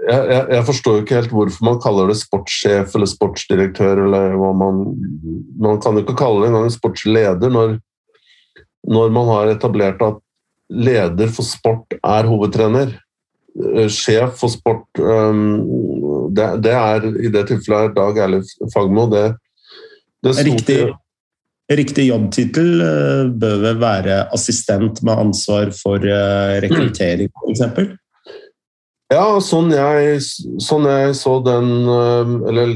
jeg, jeg, jeg, forstår ikke helt hvorfor man kaller det sportssjef eller sportsdirektør. eller hva Man man kan jo ikke kalle det engang sportsleder når, når man har etablert at leder for sport er hovedtrener. Eh, sjef for sport um, det, det, er i det tilfellet Dag Erlef Fagmo. Det riktig, riktig jobbtittel eh, bør vel være assistent med ansvar for eh, rekruttering, f.eks.? Ja, sånn jeg, sånn jeg, så den Eller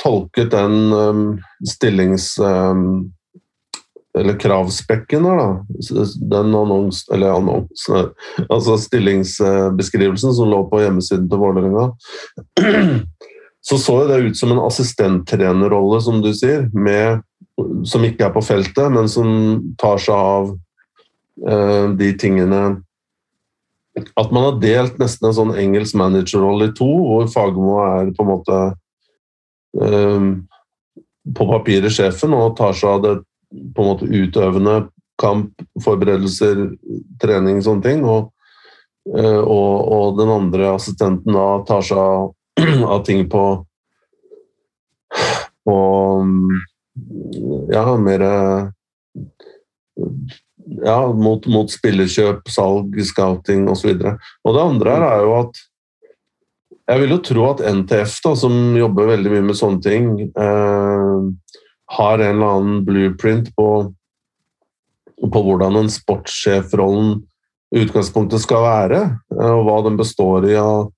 tolket den stillings eller kravspekken her, da. Den annons, eller annonsen Altså stillingsbeskrivelsen som lå på hjemmesiden til Vålerenga. Så så det ut som en assistenttrenerrolle, som du sier, med, som ikke er på feltet, men som tar seg av eh, de tingene At man har delt nesten en sånn engelsk managerrolle i to, hvor Fagermo er på en måte eh, på papiret sjefen og tar seg av det på en måte utøvende kamp, forberedelser, trening, sånne ting. Og, eh, og, og den andre assistenten da tar seg av, av ting på på ja, mer ja, mot, mot spillekjøp, salg, scouting osv. Og, og det andre her er jo at jeg vil jo tro at NTF, da, som jobber veldig mye med sånne ting, eh, har en eller annen blueprint på, på hvordan en sportssjefrollen i utgangspunktet skal være, eh, og hva den består i av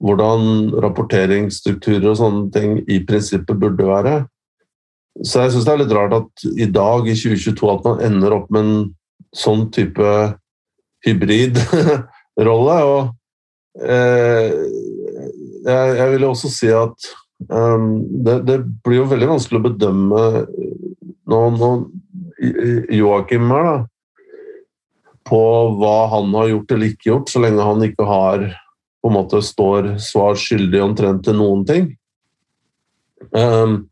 hvordan rapporteringsstrukturer og sånne ting i prinsippet burde være. Så jeg syns det er litt rart at i dag, i 2022, at man ender opp med en sånn type hybridrolle. og eh, jeg, jeg vil også si at Um, det, det, blir jo veldig vanskelig å bedømme nå, nå Joakim her, da, på hva han har gjort eller ikke gjort, så lenge han ikke har på en måte står svar skyldig omtrent til noen ting. Um,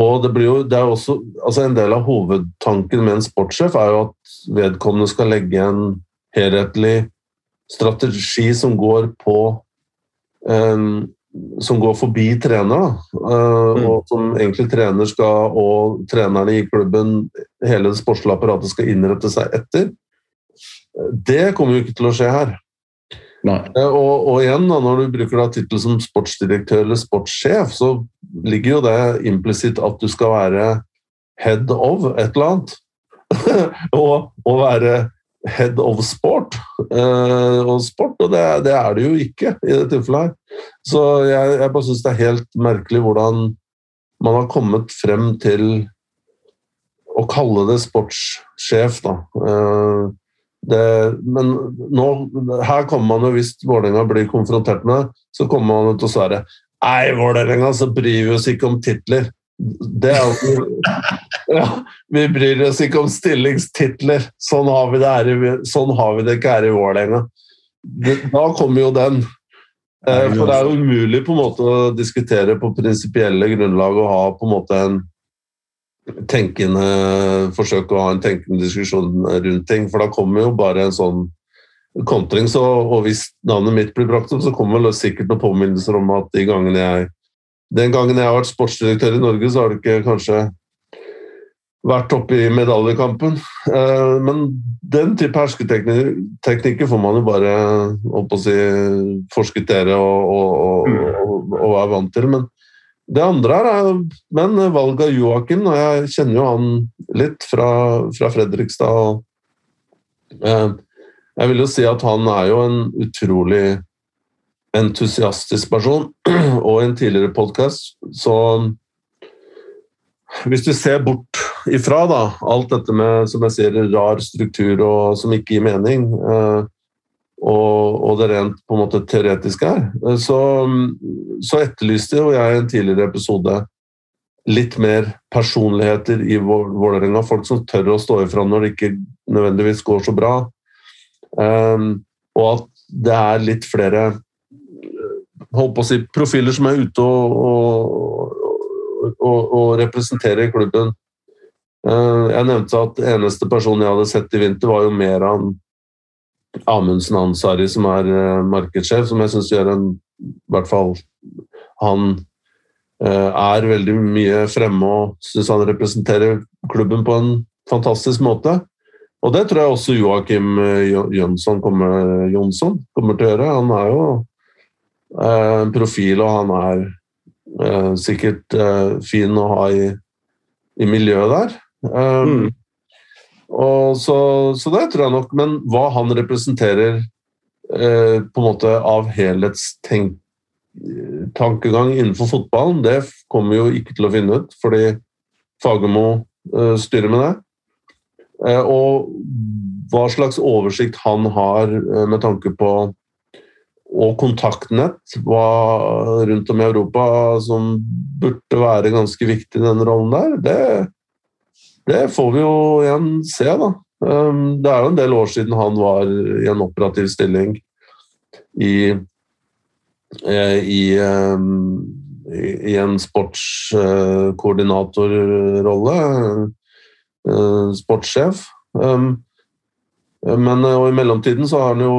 og det blir jo, det er også, altså En del av hovedtanken med en sportssjef er jo at vedkommende skal legge en helhetlig strategi som går på um, som går forbi trener, uh, mm. og som egentlig trener skal, og trenerne i klubben, hele det sportslige apparatet skal innrette seg etter. Det kommer jo ikke til å skje her. Uh, og, og, igjen, da, når du bruker tittel som sportsdirektør eller sportssjef, så ligger jo det implisitt at du skal være head of et eller annet. og, og være head of sport. Uh, og sport, og det, det, er det jo ikke i dette tilfellet her. Så jeg, jeg bare syns det er helt merkelig hvordan man har kommet frem til å kalle det sportssjef, da. Uh, det, men nå, her kommer man jo, hvis Vålerenga blir konfrontert med det, så kommer man til å svare Nei, Vålerenga, så bryr vi oss ikke om titler. Det er jo ja, Vi bryr oss ikke om stillingstitler. Sånn har vi det, her, sånn har vi det ikke her i Vålerenga. Da kommer jo den. Eh, for det er jo umulig på en måte å diskutere på prinsipielle grunnlag og ha på en måte en tenkende forsøk å ha en tenkende diskusjon rundt ting. For da kommer jo bare en sånn kontring. Så, og hvis navnet mitt blir brakt opp, så kommer vel sikkert noen påminnelser om at de gangene jeg den gangen jeg har vært sportsdirektør i Norge, så har det ikke kanskje vært oppe i medaljekampen. Eh, men den type hersketeknikker får man jo bare si, forskuttere og, og, og, og, være vant til. Men det andre er men valget av Joakim. Jeg kjenner jo han litt fra, fra Fredrikstad. Eh, jeg vil jo si at han er jo en utrolig entusiastisk person. Og i en tidligere podkast så Hvis du ser bort ifra da, alt dette med som jeg sier, rar struktur og som ikke gir mening, eh, og, og, det rent på en måte teoretiske her, så, så etterlyste jo jeg i en tidligere episode litt mer personligheter i Vålerenga. Folk som tør å stå ifra når det ikke nødvendigvis går så bra. Um, og at det er litt flere holdt på å si, profiler som er ute og, og, og, representerer klubben. Uh, jeg nevnte at eneste personen jeg hadde sett i vinter, var jo Meran Amundsen Ansari, som er uh, markedssjef, som jeg syns gjør en I hvert fall han uh, er veldig mye fremme og syns han representerer klubben på en fantastisk måte. Og det tror jeg også Joakim Jønsson kommer, Jonsson kommer til å gjøre. Han er jo en profil, og han er sikkert fin å ha i, i miljøet der. Mm. Så, så, det tror jeg nok. Men hva han representerer eh, på en måte av helhetstankegang innenfor fotballen, det kommer vi jo ikke til å finne ut, fordi Fagermo eh, styrer med det. Eh, og hva slags oversikt han har eh, med tanke på og kontaktnett rundt om i Europa som burde være ganske viktig i den rollen der, det, det får vi jo igjen se, da. Um, det er jo en del år siden han var i en operativ stilling i, eh, i, um, i en sportskoordinatorrolle. Eh, sportssjef. Um, men eh, i mellomtiden så har han jo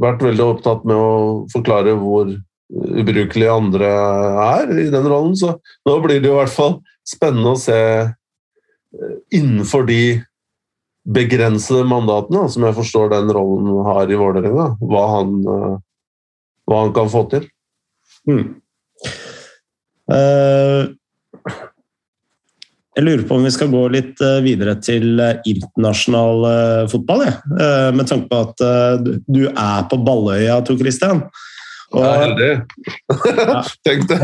vært veldig opptatt med å forklare hvor ubrukelige andre er i den rollen. Så nå blir det jo i hvert fall spennende å se innenfor de begrensede mandatene, som jeg forstår den rollen har i Vålerenga, hva, eh, hva, han kan få til. Mm. Uh, jeg lurer på om vi skal gå litt videre til internasjonal fotball, uh, med tanke på at du er på Balløya, Tor Christian. Og, jeg er heldig. Tenk det.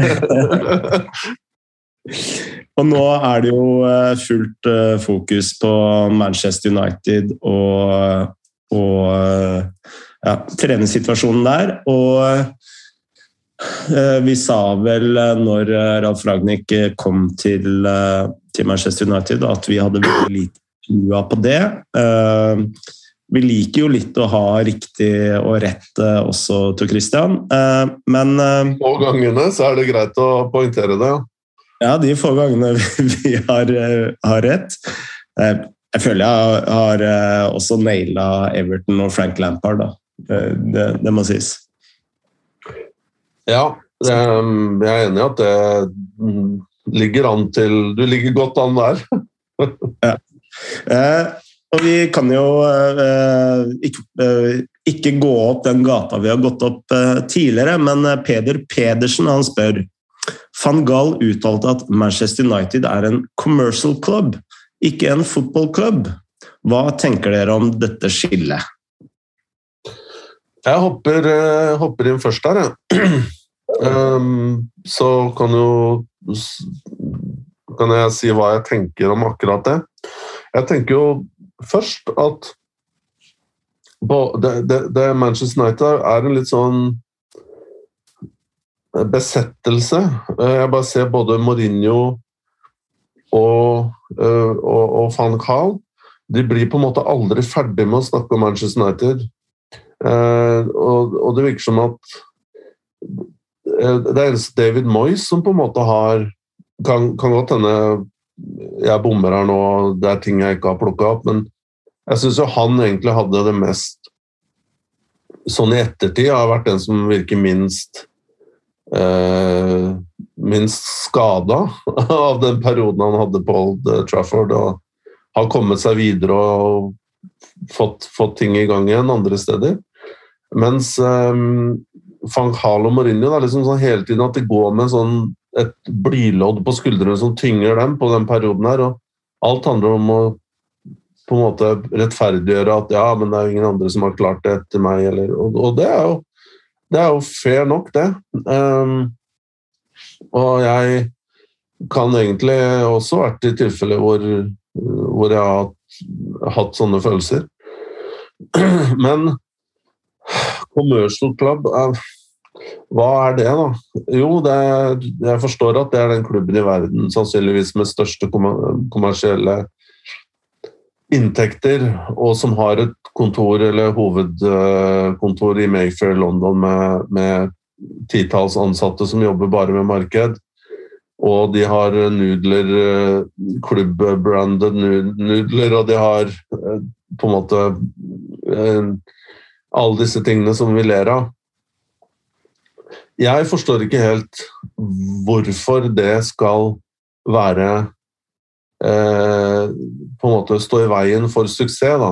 Og nå er det jo eh, fullt eh, fokus på Manchester United og, og eh, ja, treningssituasjonen der. Og vi sa vel når Ralf Ragnhild kom til, til, Manchester United at vi hadde veldig lite trua på det. Vi liker jo litt å ha riktig og rett også, Tor Christian, men På gangene så er det greit å poengtere det. Ja. De få gangene vi har, eh, har rett. Eh, jeg føler jeg har eh, også naila Everton og Frank Lampard, da. Det, det må sies. Ja, jeg er enig i at det mm, ligger an til Du ligger godt an der. ja. Og vi kan jo ikke, ikke gå opp den gata vi har gått opp tidligere, men Peder Pedersen han spør Van Gaal uttalte at Manchester United er en commercial club, ikke en football club. Hva tenker dere om dette skillet? Jeg hopper, uh, hopper inn først der, jeg. um, så kan jo kan jeg si hva jeg tenker om akkurat det. Jeg tenker jo først at det, det, det Manchester United er en litt sånn besettelse. Eh, jeg bare ser både Mourinho og, eh, og, og van Kahl. De blir på en måte aldri ferdig med å snakke om Manchester United. Eh, og, og det virker som at det er eneste David Moyes som på en måte har Kan, kan godt hende jeg bommer her nå, det er ting jeg ikke har plukka opp, men jeg syns jo han egentlig hadde det mest Sånn i ettertid har vært den som virker minst eh, minst skada av den perioden han hadde på Old Trafford. og har kommet seg videre og fått, fått ting i gang igjen andre steder. Mens um, Frank Gaal og Mourinho det er liksom sånn hele tiden at de går med sånn et blylodd på skuldrene som tynger dem på den perioden her. og Alt handler om å på en måte rettferdiggjøre at ja, men det er jo ingen andre som har klart det etter meg. Eller, og, og det er jo det er jo fair nok, det. Um, og jeg kan egentlig også vært i tilfeller hvor, hvor jeg har hatt, sånne følelser. Men commercial club Hva er det, da? Jo, det er, jeg forstår at det er den klubben i verden sannsynligvis med største kommersielle inntekter, og som har et kontor eller hovedkontor i Mayfair London med, med titalls ansatte som jobber bare med marked. Og de har nudler, klubbbranded nudler, og de har på en måte alle disse tingene som vi ler av. Jeg forstår ikke helt hvorfor det skal være eh, På en måte stå i veien for suksess, da.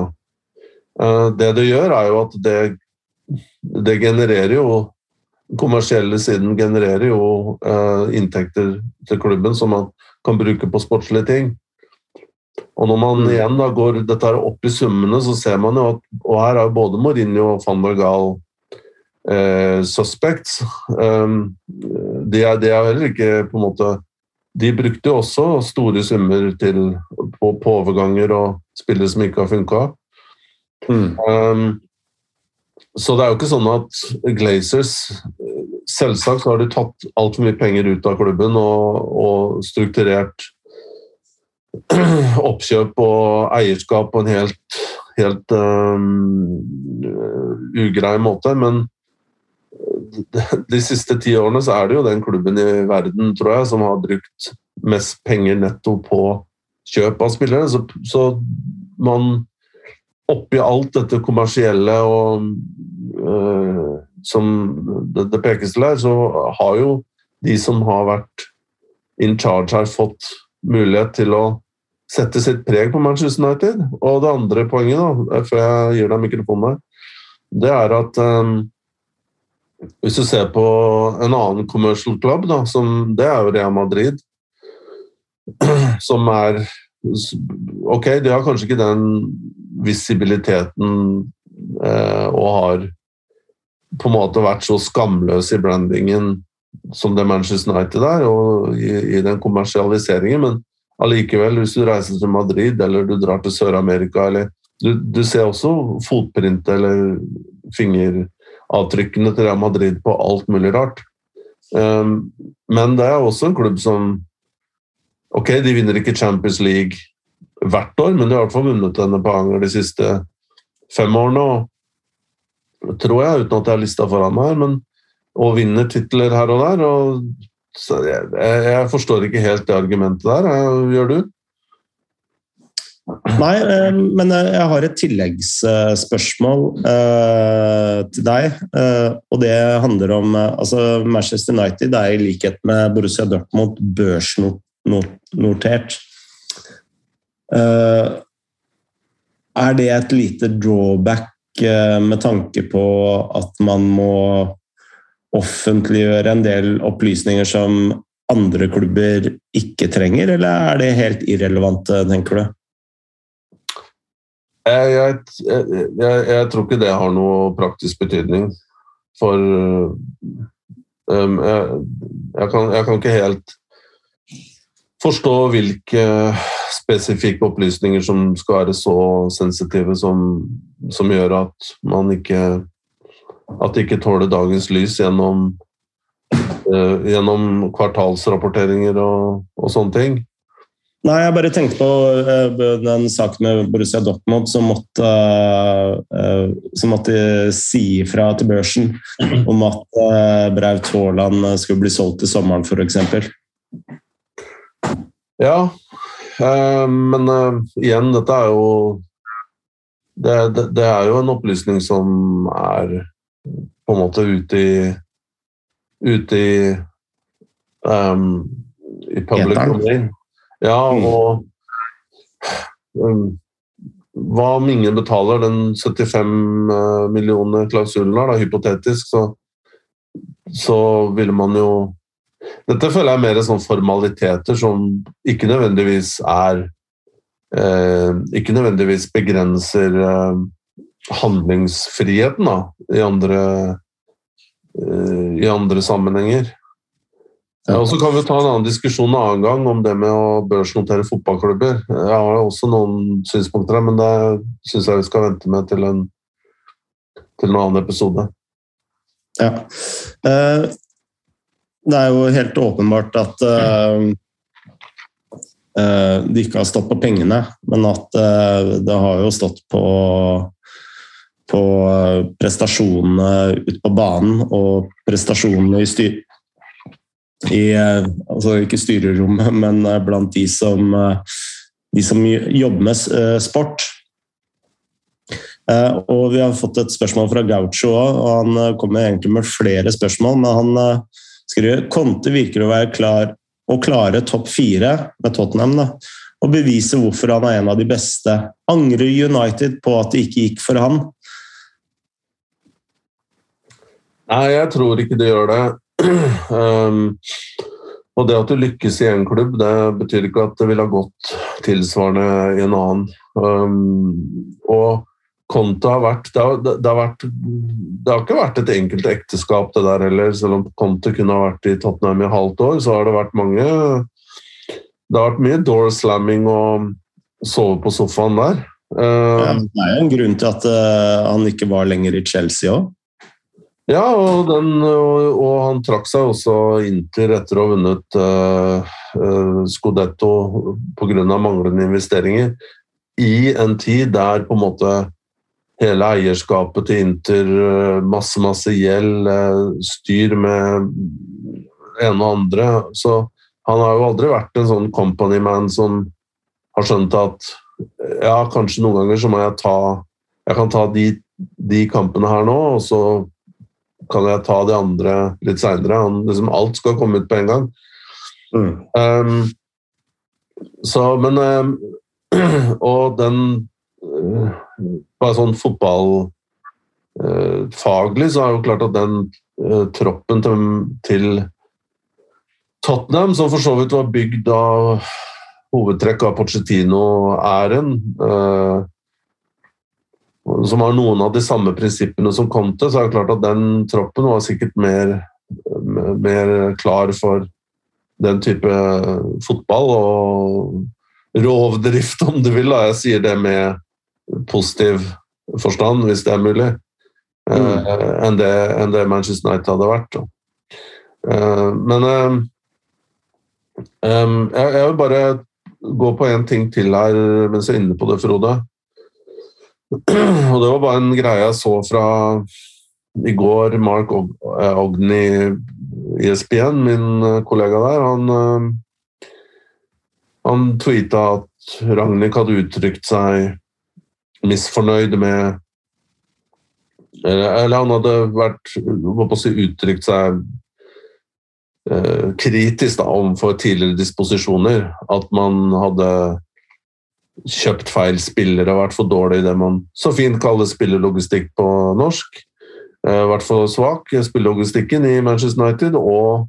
Eh, det det gjør, er jo at det, det genererer jo kommersielle siden genererer jo eh, inntekter til klubben som man kan bruke på sportslige ting. Og når man mm. igjen da går dette her opp i summene, så ser man jo at Og her er jo både Mourinho og van der Gaal eh, suspects. Um, de, er, de er heller ikke på en måte De brukte også store summer til, på, på overganger og spillere som ikke har funka. Mm. Um, så det er jo ikke sånn at Glazers Selvsagt har de tatt altfor mye penger ut av klubben og, og strukturert oppkjøp og eierskap på en helt, helt um, ugrei måte. Men de siste ti årene så er det jo den klubben i verden tror jeg, som har brukt mest penger netto på kjøp av spillere. Så, så man oppi alt dette kommersielle og uh, som det, det, pekes til her, så har jo de som har vært in charge, her, fått mulighet til å sette sitt preg på Manchester United. Og det andre poenget, da, før jeg gir deg mikrofonen her, det er at um, hvis du ser på en annen commercial club, da, som, det er jo Real Madrid, som er Ok, de har kanskje ikke den visibiliteten eh, og har på en måte vært så skamløse i brandingen som det Manchester United er, og i, i den kommersialiseringen, men allikevel, hvis du reiser til Madrid eller du drar til Sør-Amerika eller du, du, ser også fotprint eller finger avtrykkene til Real Madrid på alt mulig rart. Um, men det er også en klubb som Ok, de vinner ikke Champions League hvert år, men de har i hvert fall vunnet denne på ganger de siste fem årene. Og, tror jeg, uten at jeg har lista foran meg, men, og vinner titler her og der. og jeg, jeg, forstår ikke helt det argumentet der. Gjør du? Nei, eh, men jeg har et tilleggsspørsmål uh, til deg. Og det handler om altså Manchester United er i likhet med Borussia Dortmund børsnotert. er det et lite drawback med tanke på at man må offentliggjøre en del opplysninger som andre klubber ikke trenger, eller er det helt irrelevant, tenker du? Jeg, jeg, jeg, jeg, tror ikke det har noe praktisk betydning. For um, jeg, kan, jeg kan ikke helt forstå hvilke spesifikke opplysninger som skal være så sensitive som, som gjør at man ikke at det ikke tåler dagens lys gjennom, uh, gjennom kvartalsrapporteringer og, og sånne ting. Nei, jeg bare tenkte på uh, den saken med Borussia Dortmund som måtte, uh, som måtte si ifra til børsen om at uh, Braut Haaland skulle bli solgt til sommeren, f.eks. Ja, men igjen, dette er jo det, det, det, er jo en opplysning som er på en måte ute i ute i um, i public domain. Ja, mm. og um, hva om ingen betaler den 75 uh, millioner klausulen her, da, hypotetisk, så, så ville man jo Dette føler jeg er mer sånn formaliteter som ikke nødvendigvis er eh, Ikke nødvendigvis begrenser eh, handlingsfriheten da, i andre, eh, i andre sammenhenger. Ja, og så kan vi ta en annen diskusjon en annen gang om det med å børsnotere fotballklubber. Jeg har også noen synspunkter her, men det syns jeg vi skal vente med til en, til en annen episode. Ja. Eh, det er jo helt åpenbart at eh, det ikke har stått på pengene, men at det har jo stått på på prestasjonene ute på banen og prestasjonene i styr... I, altså ikke styrerommet, men blant de som, de som jobber med sport. Og vi har fått et spørsmål fra Gaucho òg, og han kommer egentlig med flere spørsmål. Men han skriver Conte virker å være klar å klare topp fire med Tottenham. Da, og bevise hvorfor han er en av de beste. Angrer United på at det ikke gikk for han? Nei, jeg tror ikke det gjør det. Um, og det at du lykkes i én klubb, det betyr ikke at det ville ha gått tilsvarende i en annen. Um, og Conte har vært det har, det har vært det har ikke vært et enkelt ekteskap, det der heller. Selv om Conte kunne ha vært i Tottenham i halvt år, så har det vært mange Det har vært mye door slamming og sove på sofaen der. Um, ja, det er jo en grunn til at uh, han ikke var lenger i Chelsea òg. Ja, og, den, og, og, han trakk seg også inntil etter å ha vunnet uh, uh, Scudetto pga. manglende investeringer. I en tid der på en måte hele eierskapet til Inter, uh, masse, masse gjeld, styr med ene og andre. Så han har jo aldri vært en sånn company man som har skjønt at ja, kanskje noen ganger så må jeg ta Jeg kan ta de, de kampene her nå, og så kan jeg ta de andre litt seinere? Liksom, alt skal komme ut på en gang. Mm. Um, så, men um, Og den uh, Bare sånn fotballfaglig uh, så er det jo klart at den uh, troppen til, til, Tottenham, som for så vidt var bygd av hovedtrekk av Pochettino-æren uh, som har noen av de samme prinsippene som Conte, så er det klart at den troppen var sikkert mer, mer klar for den type fotball og rovdrift, om du vil. Da. Jeg sier det med positiv forstand, hvis det er mulig, mm. uh, enn, det, en det, Manchester United hadde vært. Uh, men jeg, jeg, vil bare gå på en ting til her mens jeg er inne på det, Frode. Og det var bare en greie jeg så fra i går. Mark Ogni i ESPN, min eh, kollega der, han, eh, han tweeta at Ragnhild hadde uttrykt seg misfornøyd med Eller han hadde vært si, uttrykt seg eh, kritisk da, overfor tidligere disposisjoner. At man hadde kjøpt feil spillere og vært for dårlig i det man så fint kaller spillelogistikk på norsk. Uh, vært for svak spillelogistikken i Manchester United. Og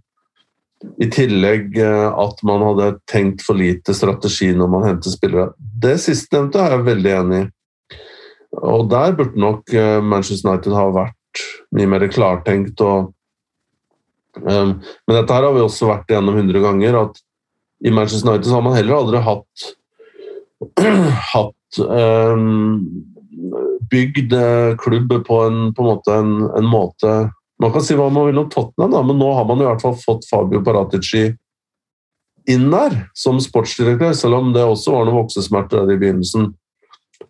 i tillegg uh, at man hadde tenkt for lite strategi når man henter spillere. Det sistnevnte er jeg veldig enig i. Og der burde nok uh, Manchester United ha vært mye mer klartenkt. Og, men dette her har vi også vært igjennom 100 ganger. at i Manchester United har man heller aldri hatt hatt um, bygd eh, klubb på en, på en måte, en, en, måte Man kan si hva man vil om Tottenham, da, men nå har man i hvert fall fått Fabio Paratici inn der som sportsdirektør, selv om det også var noen voksesmerter der i begynnelsen.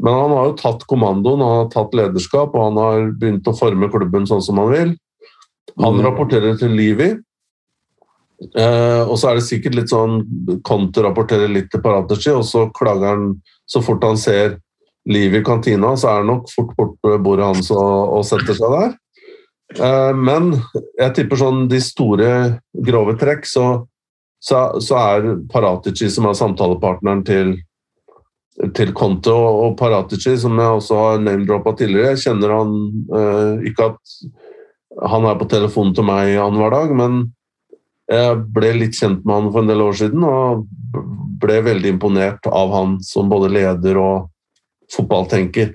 Men han har jo tatt kommandoen, han har tatt lederskap og han har begynt å forme klubben sånn som han vil. Han mm. rapporterer til Livi, Eh, og så er det sikkert litt sånn Conte rapporterer litt til Paratici, og så klager han så fort han ser livet i kantina, så er han nok fort borte ved bordet hans og, og, setter seg der. Uh, men jeg tipper sånn de store, grove trekk, så, så, så er Paratici som er samtalepartneren til til Conte og, og Paratici, som jeg også har name-droppa tidligere. Jeg kjenner han uh, ikke at han er på telefonen til meg annenhver dag, men jeg ble litt kjent med han for en del år siden og ble veldig imponert av han som både leder og fotballtenker.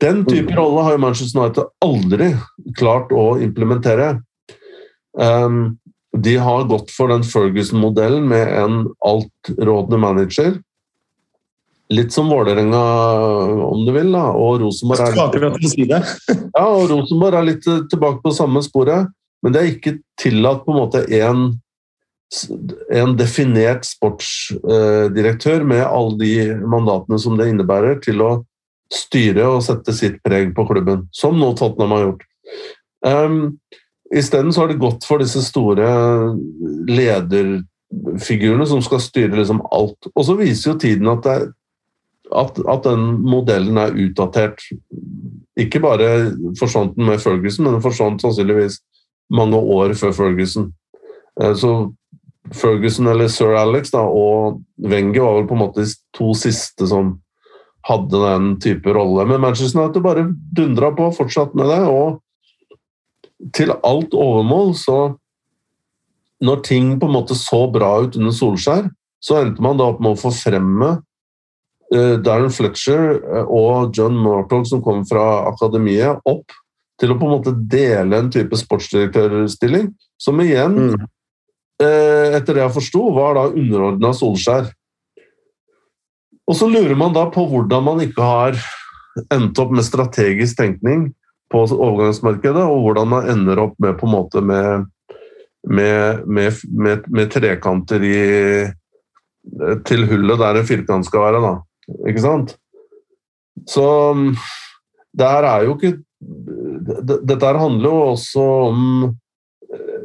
Den type mm. rolle har jo Manchester United aldri klart å implementere. Um, de har gått for den Ferguson-modellen med en altrådende manager. Litt som Vålerenga, om du vil. Da. Og Rosenborg er litt, ja, og Rosenborg er litt tilbake på samme sporet. Men det er ikke tillatt på en måte én en definert sportsdirektør med alle de mandatene som det innebærer, til å styre og sette sitt preg på klubben, som nå Tottenham har gjort. Um, Isteden har det gått for disse store lederfigurene som skal styre liksom alt. Og så viser jo tiden at, er, at, at, den modellen er utdatert. Ikke bare forsvant den med Ferguson, men den forsvant sannsynligvis mange år før Ferguson. Eh, så Ferguson eller sir Alex da, og Wenger var vel på en måte de to siste som hadde den type rolle. Men Manchester United bare dundra på, fortsatt med det. og til alt overmål, så Når ting på en måte så bra ut under Solskjær, så endte man da opp med å forfremme uh, Darren Fletcher uh, og John Mortog, som kom fra akademiet, opp til å på en måte dele en type sportsdirektørstilling, som igjen, mm. Uh, etter det jeg forsto, var da underordna Solskjær. Og så lurer man da på hvordan man ikke har endt opp med strategisk tenkning på overgangsmarkedet, og hvordan man ender opp med på en måte med, med, med, med trekanter i, til hullet der en firkant skal være. Da. Ikke sant? Så det her er jo ikke Dette handler jo også om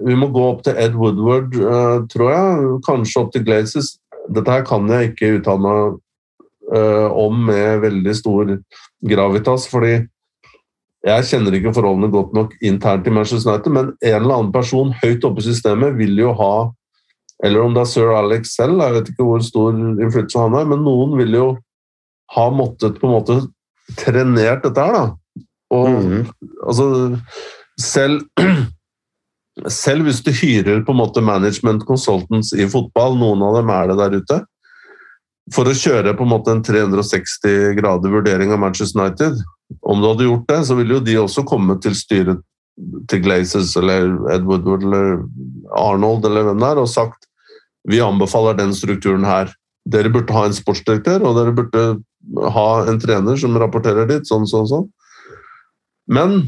Vi må gå opp til Ed Woodward, eh, tror jeg. Kanskje opp til Glazes. Dette her kan jeg ikke uttale meg eh, om med veldig stor gravitas, fordi jeg kjenner ikke forholdene godt nok internt i Manchester United, men en eller annen person høyt oppe i systemet vil jo ha Eller om det er sir Alex selv, jeg vet ikke hvor stor innflytelse han har, men noen vil jo ha måttet på en måte trenert dette her, da. Og mm. altså selv, selv hvis du hyrer på en måte management consultants i fotball, noen av dem er det der ute, for å kjøre på en måte en 360 grader vurdering av Manchester United, om du hadde gjort det, så ville jo de også komme til styret til Glazes eller Edward Wood eller Arnold eller hvem det er, og sagt vi anbefaler den strukturen her. Dere burde ha en sportsdirektør, og dere burde ha en trener som rapporterer dit, sånn, sånn, sånn. Men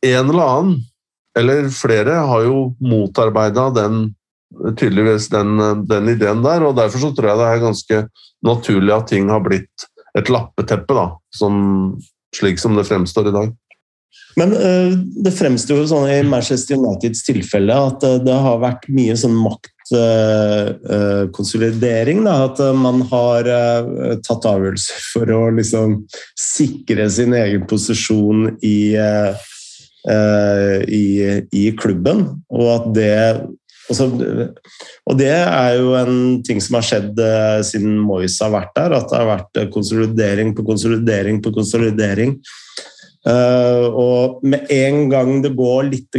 en eller annen, eller flere, har jo motarbeida den tydeligvis den, den, ideen der, og derfor så tror jeg det er ganske naturlig at ting har blitt et lappeteppe, da, som, slik som det fremstår i dag. Men uh, det fremstår jo sånn i Manchester Uniteds tilfelle at uh, det har vært mye sånn maktkonsolidering. Uh, at man har tatt avgjørelser for å liksom sikre sin egen posisjon i, i, i klubben, og at det så, og det er jo en ting som har skjedd uh, siden Moyes har vært der. At det har vært eh, konsolidering på konsolidering på konsolidering. Og med en gang det går litt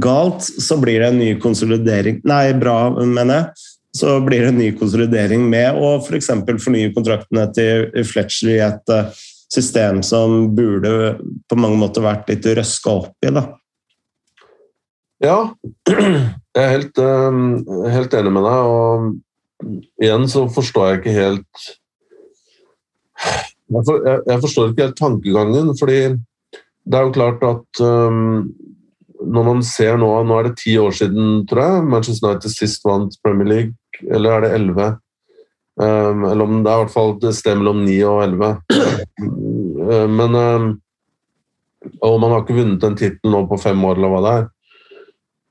galt, så blir det en ny konsolidering Nei, bra, mener jeg. Så blir det en ny konsolidering med å f.eks. For fornye kontraktene til Fletcher i et system som burde på mange måter vært litt røska opp i. da. Ja, jeg er helt, ehm, helt, enig med deg. Og igjen så forstår jeg ikke helt Jeg, forstår ikke helt tankegangen, fordi det er jo klart at um, når man ser nå Nå er det ti år siden, tror jeg, Manchester United sist vant Premier League. Eller er det elleve? Um, eller om det er i hvert fall et sted mellom 9 og elleve. Uh, men um, Og man har ikke vunnet en tittel nå på fem år, eller hva det er.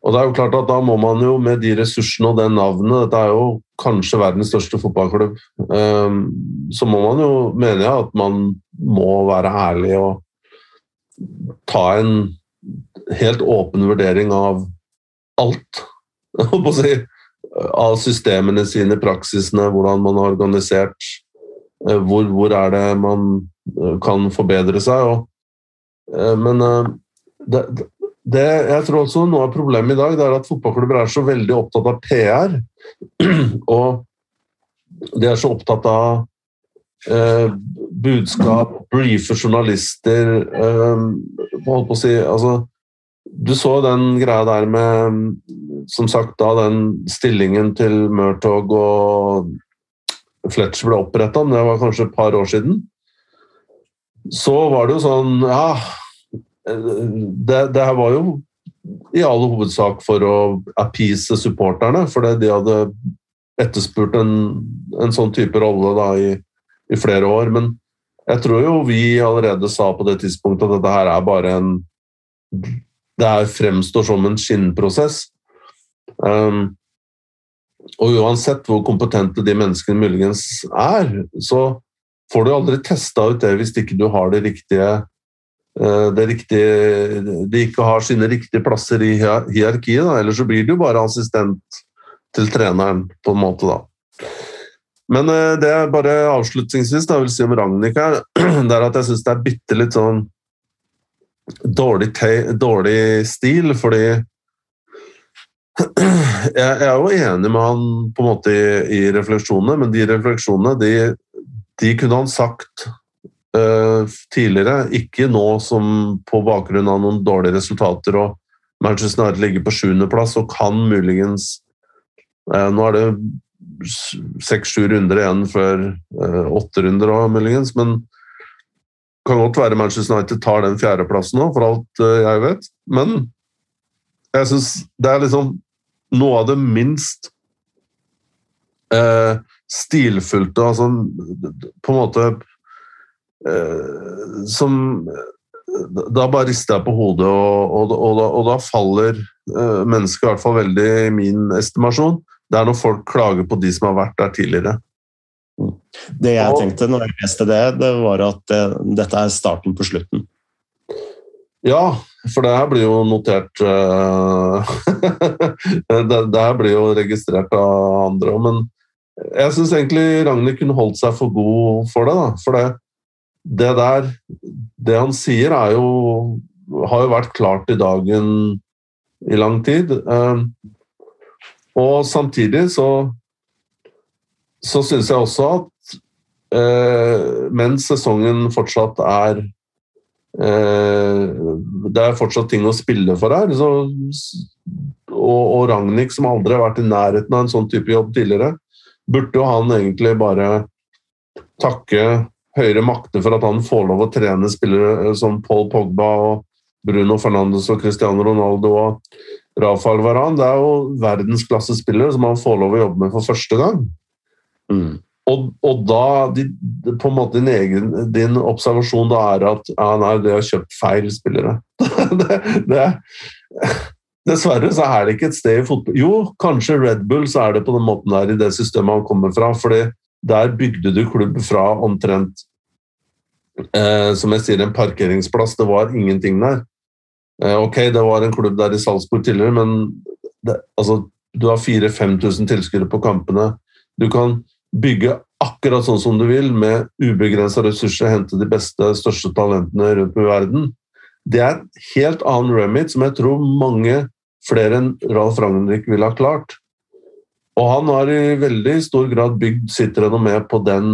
Og det er jo klart at Da må man jo med de ressursene og det navnet Dette er jo kanskje verdens største fotballklubb. Um, så må man jo, mener jeg, at man må være ærlig og ta en helt åpen vurdering av alt. Holdt på å Si, av systemene sine, praksisene, hvordan man har organisert. Eh, hvor, hvor er det man eh, kan forbedre seg? Og, eh, men det, det, jeg tror også Noe av problemet i dag det er at fotballklubber er så veldig opptatt av PR. Og de er så opptatt av eh, budskap, briefe journalister eh, holdt på å si, altså, Du så den greia der med som sagt da den stillingen til Murtog og Fletcher ble oppretta, det var kanskje et par år siden. Så var det jo sånn Ja, det, det her var jo i all hovedsak for å appease supporterne, fordi de hadde etterspurt en, en sånn type rolle da, i, i, flere år. Men jeg tror jo vi allerede sa på det tidspunktet at dette her er bare en Det her fremstår som en skinnprosess. Um, og uansett hvor kompetente de menneskene muligens er, så får du aldri testa ut det hvis ikke du har det riktige eh, det riktige, de ikke har sine riktige plasser i hierarkiet. Da. Ellers så blir du bare assistent til treneren, på en måte. da. Men eh, det er bare avslutningsvis da, jeg vil si om Ragnhild her, det er at jeg syns det er bitte litt sånn dårlig, dårlig stil, fordi jeg, er jo enig med han på en måte i, refleksjonene, men de refleksjonene de, de kunne han sagt uh, tidligere. Ikke nå som på bakgrunn av noen dårlige resultater og Manchester United ligger på sjuendeplass og kan muligens uh, Nå er det seks-sju runder igjen før uh, åtte runder også, muligens, men kan godt være Manchester United tar den fjerdeplassen nå, for alt jeg vet. Men jeg syns det er liksom noe av det minst eh, stilfullte altså, På en måte eh, Som Da bare rister jeg på hodet, og, og, og, da, og da, faller eh, mennesket i hvert fall veldig i min estimasjon. Det er når folk klager på de som har vært der tidligere. Det jeg tenkte når jeg leste det, det var at det, eh, dette er starten på slutten. Ja, for det her blir jo notert uh, det, det, her blir jo registrert av andre men jeg syns egentlig Ragnhild kunne holdt seg for god for det. da, For det, det der Det han sier, er jo har jo vært klart i dagen i lang tid. Uh, og samtidig så så syns jeg også at eh, mens sesongen fortsatt er Eh, det er fortsatt ting å spille for her. Så, og, og Ragnhild, som aldri har vært i nærheten av en sånn type jobb tidligere, burde jo han egentlig bare takke høyere makter for at han får lov å trene spillere eh, som Paul Pogba og Bruno Fernandes og Cristiano Ronaldo og Rafael Varan. Det er jo verdensklassespillere som han får lov å jobbe med for første gang. Mm. Og, og, da på en måte din, egen, din observasjon da er at ja, nei, de har kjøpt feil spillere. det, det, dessverre så er det ikke et sted i fotball Jo, kanskje Red Bull så er det på den måten der i det systemet han kommer fra. fordi der bygde du klubb fra omtrent eh, som jeg sier, en parkeringsplass. Det var ingenting der. Eh, ok, det var en klubb der i Salzburg tidligere, men det, altså, du har 4000-5000 tilskuere på kampene. Du kan bygge akkurat sånn som du vil, med ubegrensa ressurser, hente de beste, største talentene rundt i verden. Det er en helt annen remit som jeg tror mange flere enn Ralf Ragnhild ville ha klart. Og han har i veldig stor grad bygd sitt renommé på den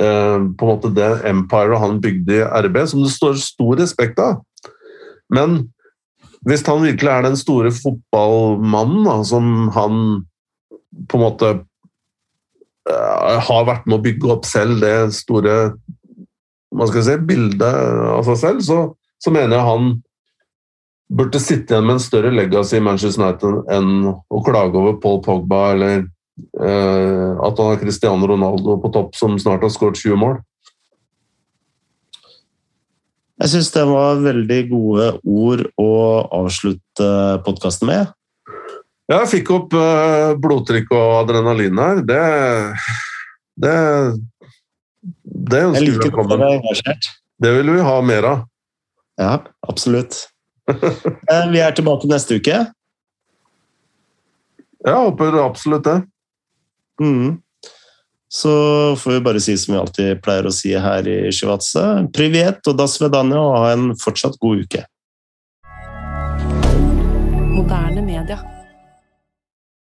eh, på en måte det empiret han bygde i RB, som det står stor respekt av. Men hvis han virkelig er den store fotballmannen da, som han på en måte har vært med å bygge opp selv det store hva skal jeg si, bildet av seg selv, så, så, mener jeg han burde sitte igjen med en større legacy i Manchester United enn å klage over Paul Pogba eller eh, at han har Cristiano Ronaldo på topp som snart har skåret 20 mål. Jeg syns det var veldig gode ord å avslutte podkasten med. Ja, jeg fikk opp uh, blodtrykk og adrenalin her. Det Det, det ønsker vi velkommen. Det vil vi ha mer av. Ja, absolutt. Eh, vi er tilbake neste uke. Jeg håper absolutt det. Mm. Så får vi bare si som vi alltid pleier å si her i Shivatse, privet og da vedanje, og ha en fortsatt god uke. Moderne media.